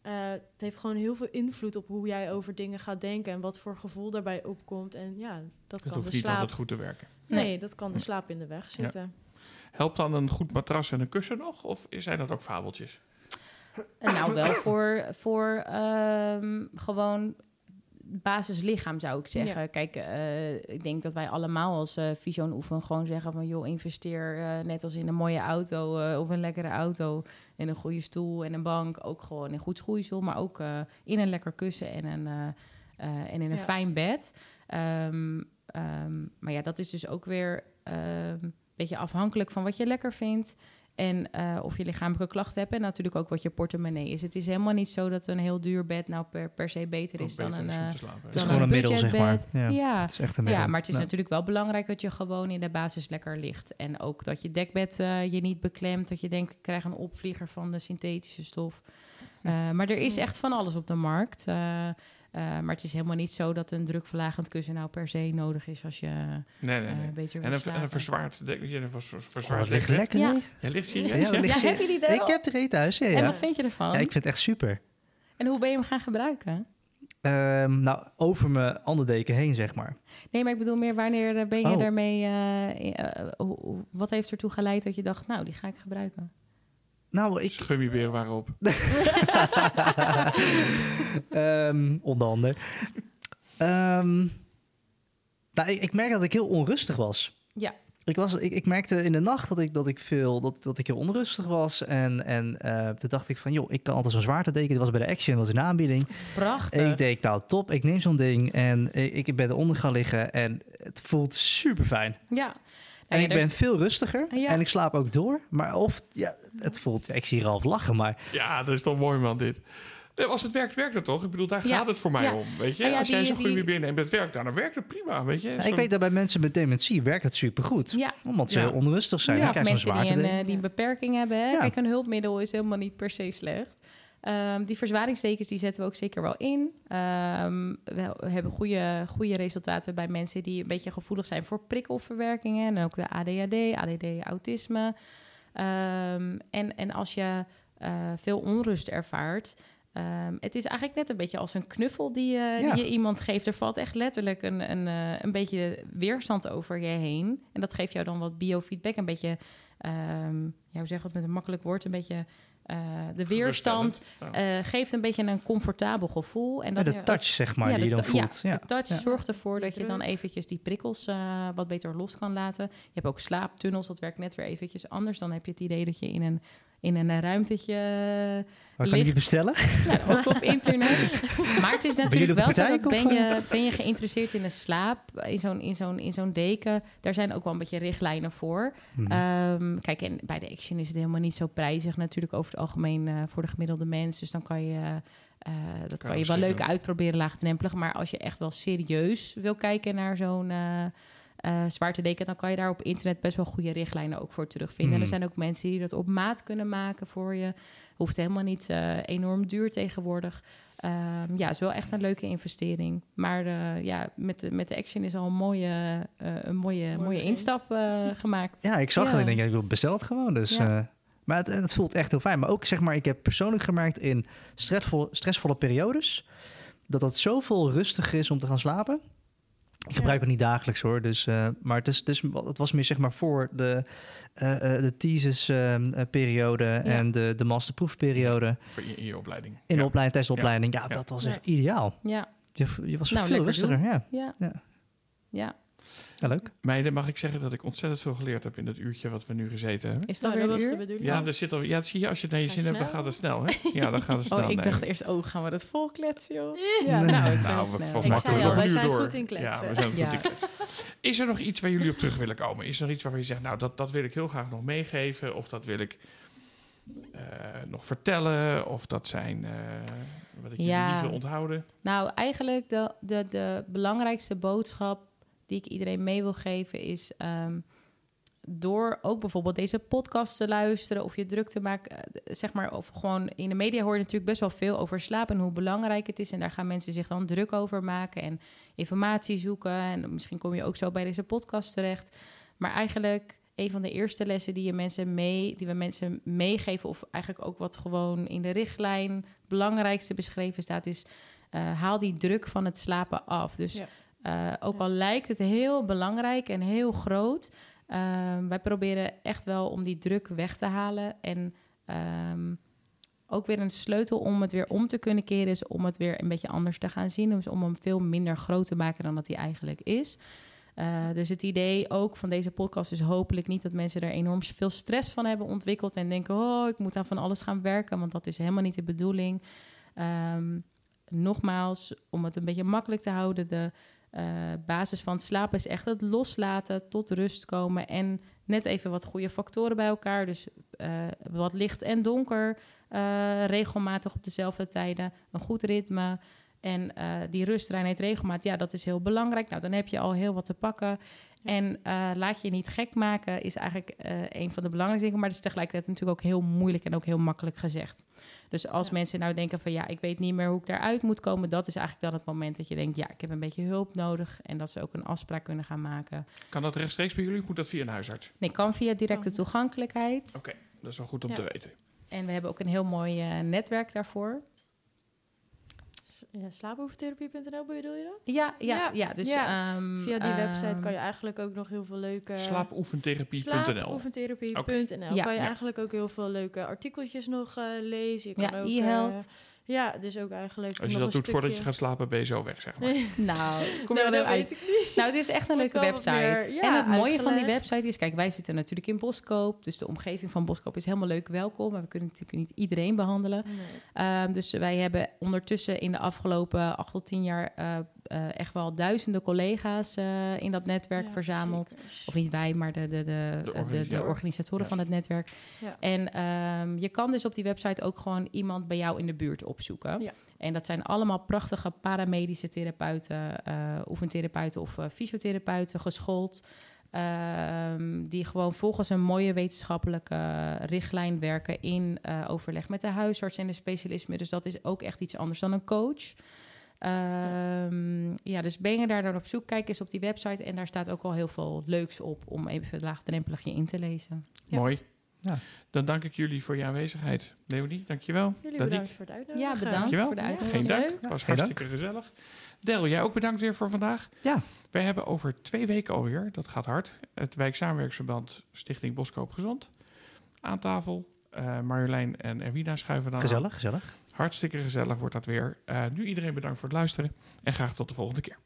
Uh, het heeft gewoon heel veel invloed op hoe jij over dingen gaat denken en wat voor gevoel daarbij opkomt. En ja, dat het kan hoeft de niet slaap. altijd goed te werken. Nee, dat kan de slaap in de weg zitten. Ja. Helpt dan een goed matras en een kussen nog? Of zijn dat ook fabeltjes? Nou, wel voor, voor um, gewoon basislichaam zou ik zeggen. Ja. Kijk, uh, ik denk dat wij allemaal als uh, Vision Oefen gewoon zeggen van... joh, investeer uh, net als in een mooie auto of een lekkere auto... in een goede stoel en een bank. Ook gewoon in goed schoeisel, maar ook in een lekker kussen en, een, en in een ja. fijn bed. Um, um, maar ja, dat is dus ook weer een beetje afhankelijk van wat je lekker vindt... En uh, of je lichamelijke klachten hebt en natuurlijk ook wat je portemonnee is. Het is helemaal niet zo dat een heel duur bed nou per, per se beter is dan een, uh, het is gewoon een middel, zeg maar. Ja, ja. Het is echt een middel. ja maar het is ja. natuurlijk wel belangrijk dat je gewoon in de basis lekker ligt. En ook dat je dekbed uh, je niet beklemt, dat je denkt, ik krijg een opvlieger van de synthetische stof. maar er is echt van alles op de markt. Uh, maar het is helemaal niet zo dat een drukverlagend kussen nou per se nodig is als je nee, nee, nee. Uh, beter en, een, en een verzwaard, je een verzwaard oh, ligt lekker, ja. nee? Ja, ligt serieus? Ja, ja, ligt ja heb je die er Ik heb er een thuis, ja, En wat vind je ervan? Ja, ik vind het echt super. En hoe ben je hem gaan gebruiken? Um, nou, over mijn onderdeken heen, zeg maar. Nee, maar ik bedoel meer, wanneer ben je Oh. daarmee... Uh, wat heeft ertoe geleid dat je dacht, nou, die ga ik gebruiken? Nou, ik... Gummiberen waarop. um, *laughs* onder andere. Um, nou, ik, ik merk dat ik heel onrustig was. Ja. Ik, was, ik, ik merkte in de nacht dat ik, dat ik, veel, dat, dat ik heel onrustig was. En, en uh, toen dacht ik van, joh, ik kan altijd zo'n zwaartedeken. Dit was bij de Action, was in aanbieding. Prachtig. En ik denk, nou top, ik neem zo'n ding. En ik, ik ben eronder gaan liggen. En het voelt super fijn. Ja. En ja, ik ben veel rustiger. Ja. En ik slaap ook door. Maar of, ja, het voelt... Ik zie Ralf lachen, maar... Ja, dat is toch mooi, man, dit. Nee, als het werkt, werkt het toch? Ik bedoel, daar Ja. gaat het voor mij Ja. om, weet je? Ah ja, als jij die- zo'n die- gummi binnenneemt, het werkt, dan werkt het prima, weet je? Nou, ik weet dat bij mensen met dementie werkt het supergoed. Ja. Omdat ze Ja. heel onrustig zijn. Ja, of mensen die een, eh, die een beperking hebben. Hè? Kijk, een hulpmiddel is helemaal niet per se slecht. Ehm, die verzwaringstekens die zetten we ook zeker wel in. Ehm, we hebben goede, goede resultaten bij mensen die een beetje gevoelig zijn voor prikkelverwerkingen. En ook de ADHD, ADD, autisme. Ehm, en, en als je eh, veel onrust ervaart... het is eigenlijk net een beetje als een knuffel die, je Ja. die je iemand geeft. Er valt echt letterlijk een, een, eh, een beetje weerstand over je heen. En dat geeft jou dan wat biofeedback. Een beetje, ja, hoe zeg je het met een makkelijk woord? Een beetje eh, de weerstand eh, geeft een beetje een comfortabel gevoel. En Ja, dat de touch, zeg maar, ja, die je dan voelt. Ja, Ja. de touch Ja. zorgt ervoor dat je dan druk. eventjes die prikkels eh, wat beter los kan laten. Je hebt ook slaaptunnels, dat werkt net weer eventjes anders. Dan heb je het idee dat je in een, in een ruimtetje Waar kan je die bestellen? Ja, ook op *laughs* internet. Maar het is natuurlijk wel zo dat ben je, ben je geïnteresseerd in een slaap, in zo'n, in, zo'n, in zo'n deken, daar zijn ook wel een beetje richtlijnen voor. Mhm. Ehm, kijk, en bij de Action is het helemaal niet zo prijzig natuurlijk over het algemeen eh, voor de gemiddelde mens. Dus dan kan je, eh, dat kan je wel leuk uitproberen, laagdrempelig. Maar als je echt wel serieus wil kijken naar zo'n eh eh, zwaarte deken, dan kan je daar op internet best wel goede richtlijnen ook voor terugvinden. En er Hmm. zijn ook mensen die dat op maat kunnen maken voor je. Hoeft helemaal niet eh, enorm duur tegenwoordig. Ehm, ja, is wel echt een leuke investering. Maar eh, ja, met de, met de Action is al een mooie, eh, een mooie, mooie begin. instap eh, *laughs* gemaakt. Ja, ik zag Ja. het en ik denk, ik wil besteld gewoon. Dus, Ja. eh, maar het, het voelt echt heel fijn. Maar ook, zeg maar, ik heb persoonlijk gemerkt in stressvolle, stressvolle periodes... dat het zoveel rustiger is om te gaan slapen. Ik gebruik het niet dagelijks hoor, dus, eh, maar het, is, dus, het was meer zeg maar voor de, eh eh, de thesis-periode en de, de masterproefperiode Voor je, in je opleiding. in de Ja. opleiding, tijdens de Ja. opleiding. Ja, Ja. dat was Ja. echt ideaal. Ja, Je, je was Nou, veel lekker rustiger, ja. ja, Ja. Ja. leuk. Meiden, mag ik zeggen dat ik ontzettend veel geleerd heb in het uurtje wat we nu gezeten hebben? Is dat Nou, weer dat een was de uur? bedoeling. Ja, er zit al, ja, zie je, als je het naar je Gaat zin hebt, dan gaat het snel, hè? Ja, dan gaat het *laughs* snel. Oh, ik nee. dacht eerst, oh, gaan we dat vol kletsen, joh? Ja. nou, het is Nou, snel. Ik zei al, wij zijn door. goed in kletsen. Ja, we zijn goed in kletsen. Is er nog iets waar jullie op terug willen komen? Is er nog iets waarvan je zegt, nou, dat, dat wil ik heel graag nog meegeven? Of dat wil ik eh, nog vertellen? Of dat zijn eh, wat ik Ja. niet wil onthouden? Nou, eigenlijk de, de, de belangrijkste boodschap die ik iedereen mee wil geven is... ehm, door ook bijvoorbeeld deze podcast te luisteren of je druk te maken, eh, zeg maar, of gewoon in de media hoor je natuurlijk best wel veel over slaap en hoe belangrijk het is. En daar gaan mensen zich dan druk over maken en informatie zoeken. En misschien kom je ook zo bij deze podcast terecht. Maar eigenlijk een van de eerste lessen die, je mensen mee, die we mensen meegeven, of eigenlijk ook wat gewoon in de richtlijn belangrijkste beschreven staat, is eh, haal die druk van het slapen af. Dus. Eh, ook al lijkt het heel belangrijk en heel groot, ehm, wij proberen echt wel om die druk weg te halen. En ehm, ook weer een sleutel om het weer om te kunnen keren, is om het weer een beetje anders te gaan zien. Dus om hem veel minder groot te maken dan dat hij eigenlijk is. Eh, dus het idee ook van deze podcast is hopelijk niet dat mensen er enorm veel stress van hebben ontwikkeld en denken: oh, ik moet aan van alles gaan werken, want dat is helemaal niet de bedoeling. Ehm, nogmaals, om het een beetje makkelijk te houden, de eh, basis van het slapen is echt het loslaten, tot rust komen en net even wat goede factoren bij elkaar. Dus eh, wat licht en donker, eh, regelmatig op dezelfde tijden, een goed ritme. En eh, die rust, reinheid, regelmaat, ja, dat is heel belangrijk. Nou, dan heb je al heel wat te pakken. En eh, laat je niet gek maken, is eigenlijk eh, een van de belangrijkste dingen. Maar het is tegelijkertijd natuurlijk ook heel moeilijk en ook heel makkelijk gezegd. Dus als Ja. mensen nou denken van ja, ik weet niet meer hoe ik daaruit moet komen, dat is eigenlijk dan het moment dat je denkt, ja, ik heb een beetje hulp nodig. En dat ze ook een afspraak kunnen gaan maken. Kan dat rechtstreeks bij jullie of moet dat via een huisarts? Nee, kan via directe toegankelijkheid. Oké, dat is wel goed om Ja. te weten. En we hebben ook een heel mooi eh, netwerk daarvoor. Ja, slaaphoeftherapie.nl bedoel je dat? Ja, ja, ja. Ja, dus, ja. ehm, Via die website ehm, kan je eigenlijk ook nog heel veel leuke... Slaapoefentherapie.nl Slaapoefentherapie.nl Ja. kan je Ja. eigenlijk ook heel veel leuke artikeltjes nog eh, lezen. Je kan Ja, ook, e-health. Ja, dus ook eigenlijk Als je nog dat doet voordat je gaat slapen, ben je zo weg, zeg maar. *laughs* Nou, kom nou, er dat nou uit. ik niet. Nou, het is echt een leuke website. meer, en het mooie van die website is, kijk, wij zitten natuurlijk in Boskoop. Dus de omgeving van Boskoop is helemaal leuk welkom. Maar we kunnen natuurlijk niet iedereen behandelen. Nee. Ehm, dus wij hebben ondertussen in de afgelopen acht tot tien jaar eh, eh, echt wel duizenden collega's eh, in dat netwerk Ja, verzameld. zeker. Of niet wij, maar de, de, de, de, de, organisatoren. organisatoren Ja. van het netwerk. Ja. En ehm, je kan dus op die website ook gewoon iemand bij jou in de buurt opzoeken. Ja. En dat zijn allemaal prachtige paramedische therapeuten, eh oefentherapeuten of eh, fysiotherapeuten geschoold. ehm, die gewoon volgens een mooie wetenschappelijke richtlijn werken in eh, overleg met de huisarts en de specialisme. Dus dat is ook echt iets anders dan een coach. Ehm, ja, dus ben je daar dan op zoek? Kijk eens op die website en daar staat ook al heel veel leuks op om even laagdrempelig je in te lezen. Ja. Mooi. Ja. Dan dank ik jullie voor je aanwezigheid. Leonie, dankjewel. Jullie Danique, bedankt voor het uitnodigen. Ja, bedankt Dankjewel. voor de uitnodiging. Geen was dank. was geen hartstikke gezellig. Del, jij ook bedankt weer voor vandaag. Ja. Wij hebben over twee weken alweer, dat gaat hard, het Wijksamenwerksverband Stichting Boskoop Gezond aan tafel. Eh, Marjolein en Erwina schuiven dan aan. Gezellig, gezellig. Hartstikke gezellig wordt dat weer. Eh, nu iedereen bedankt voor het luisteren en graag tot de volgende keer.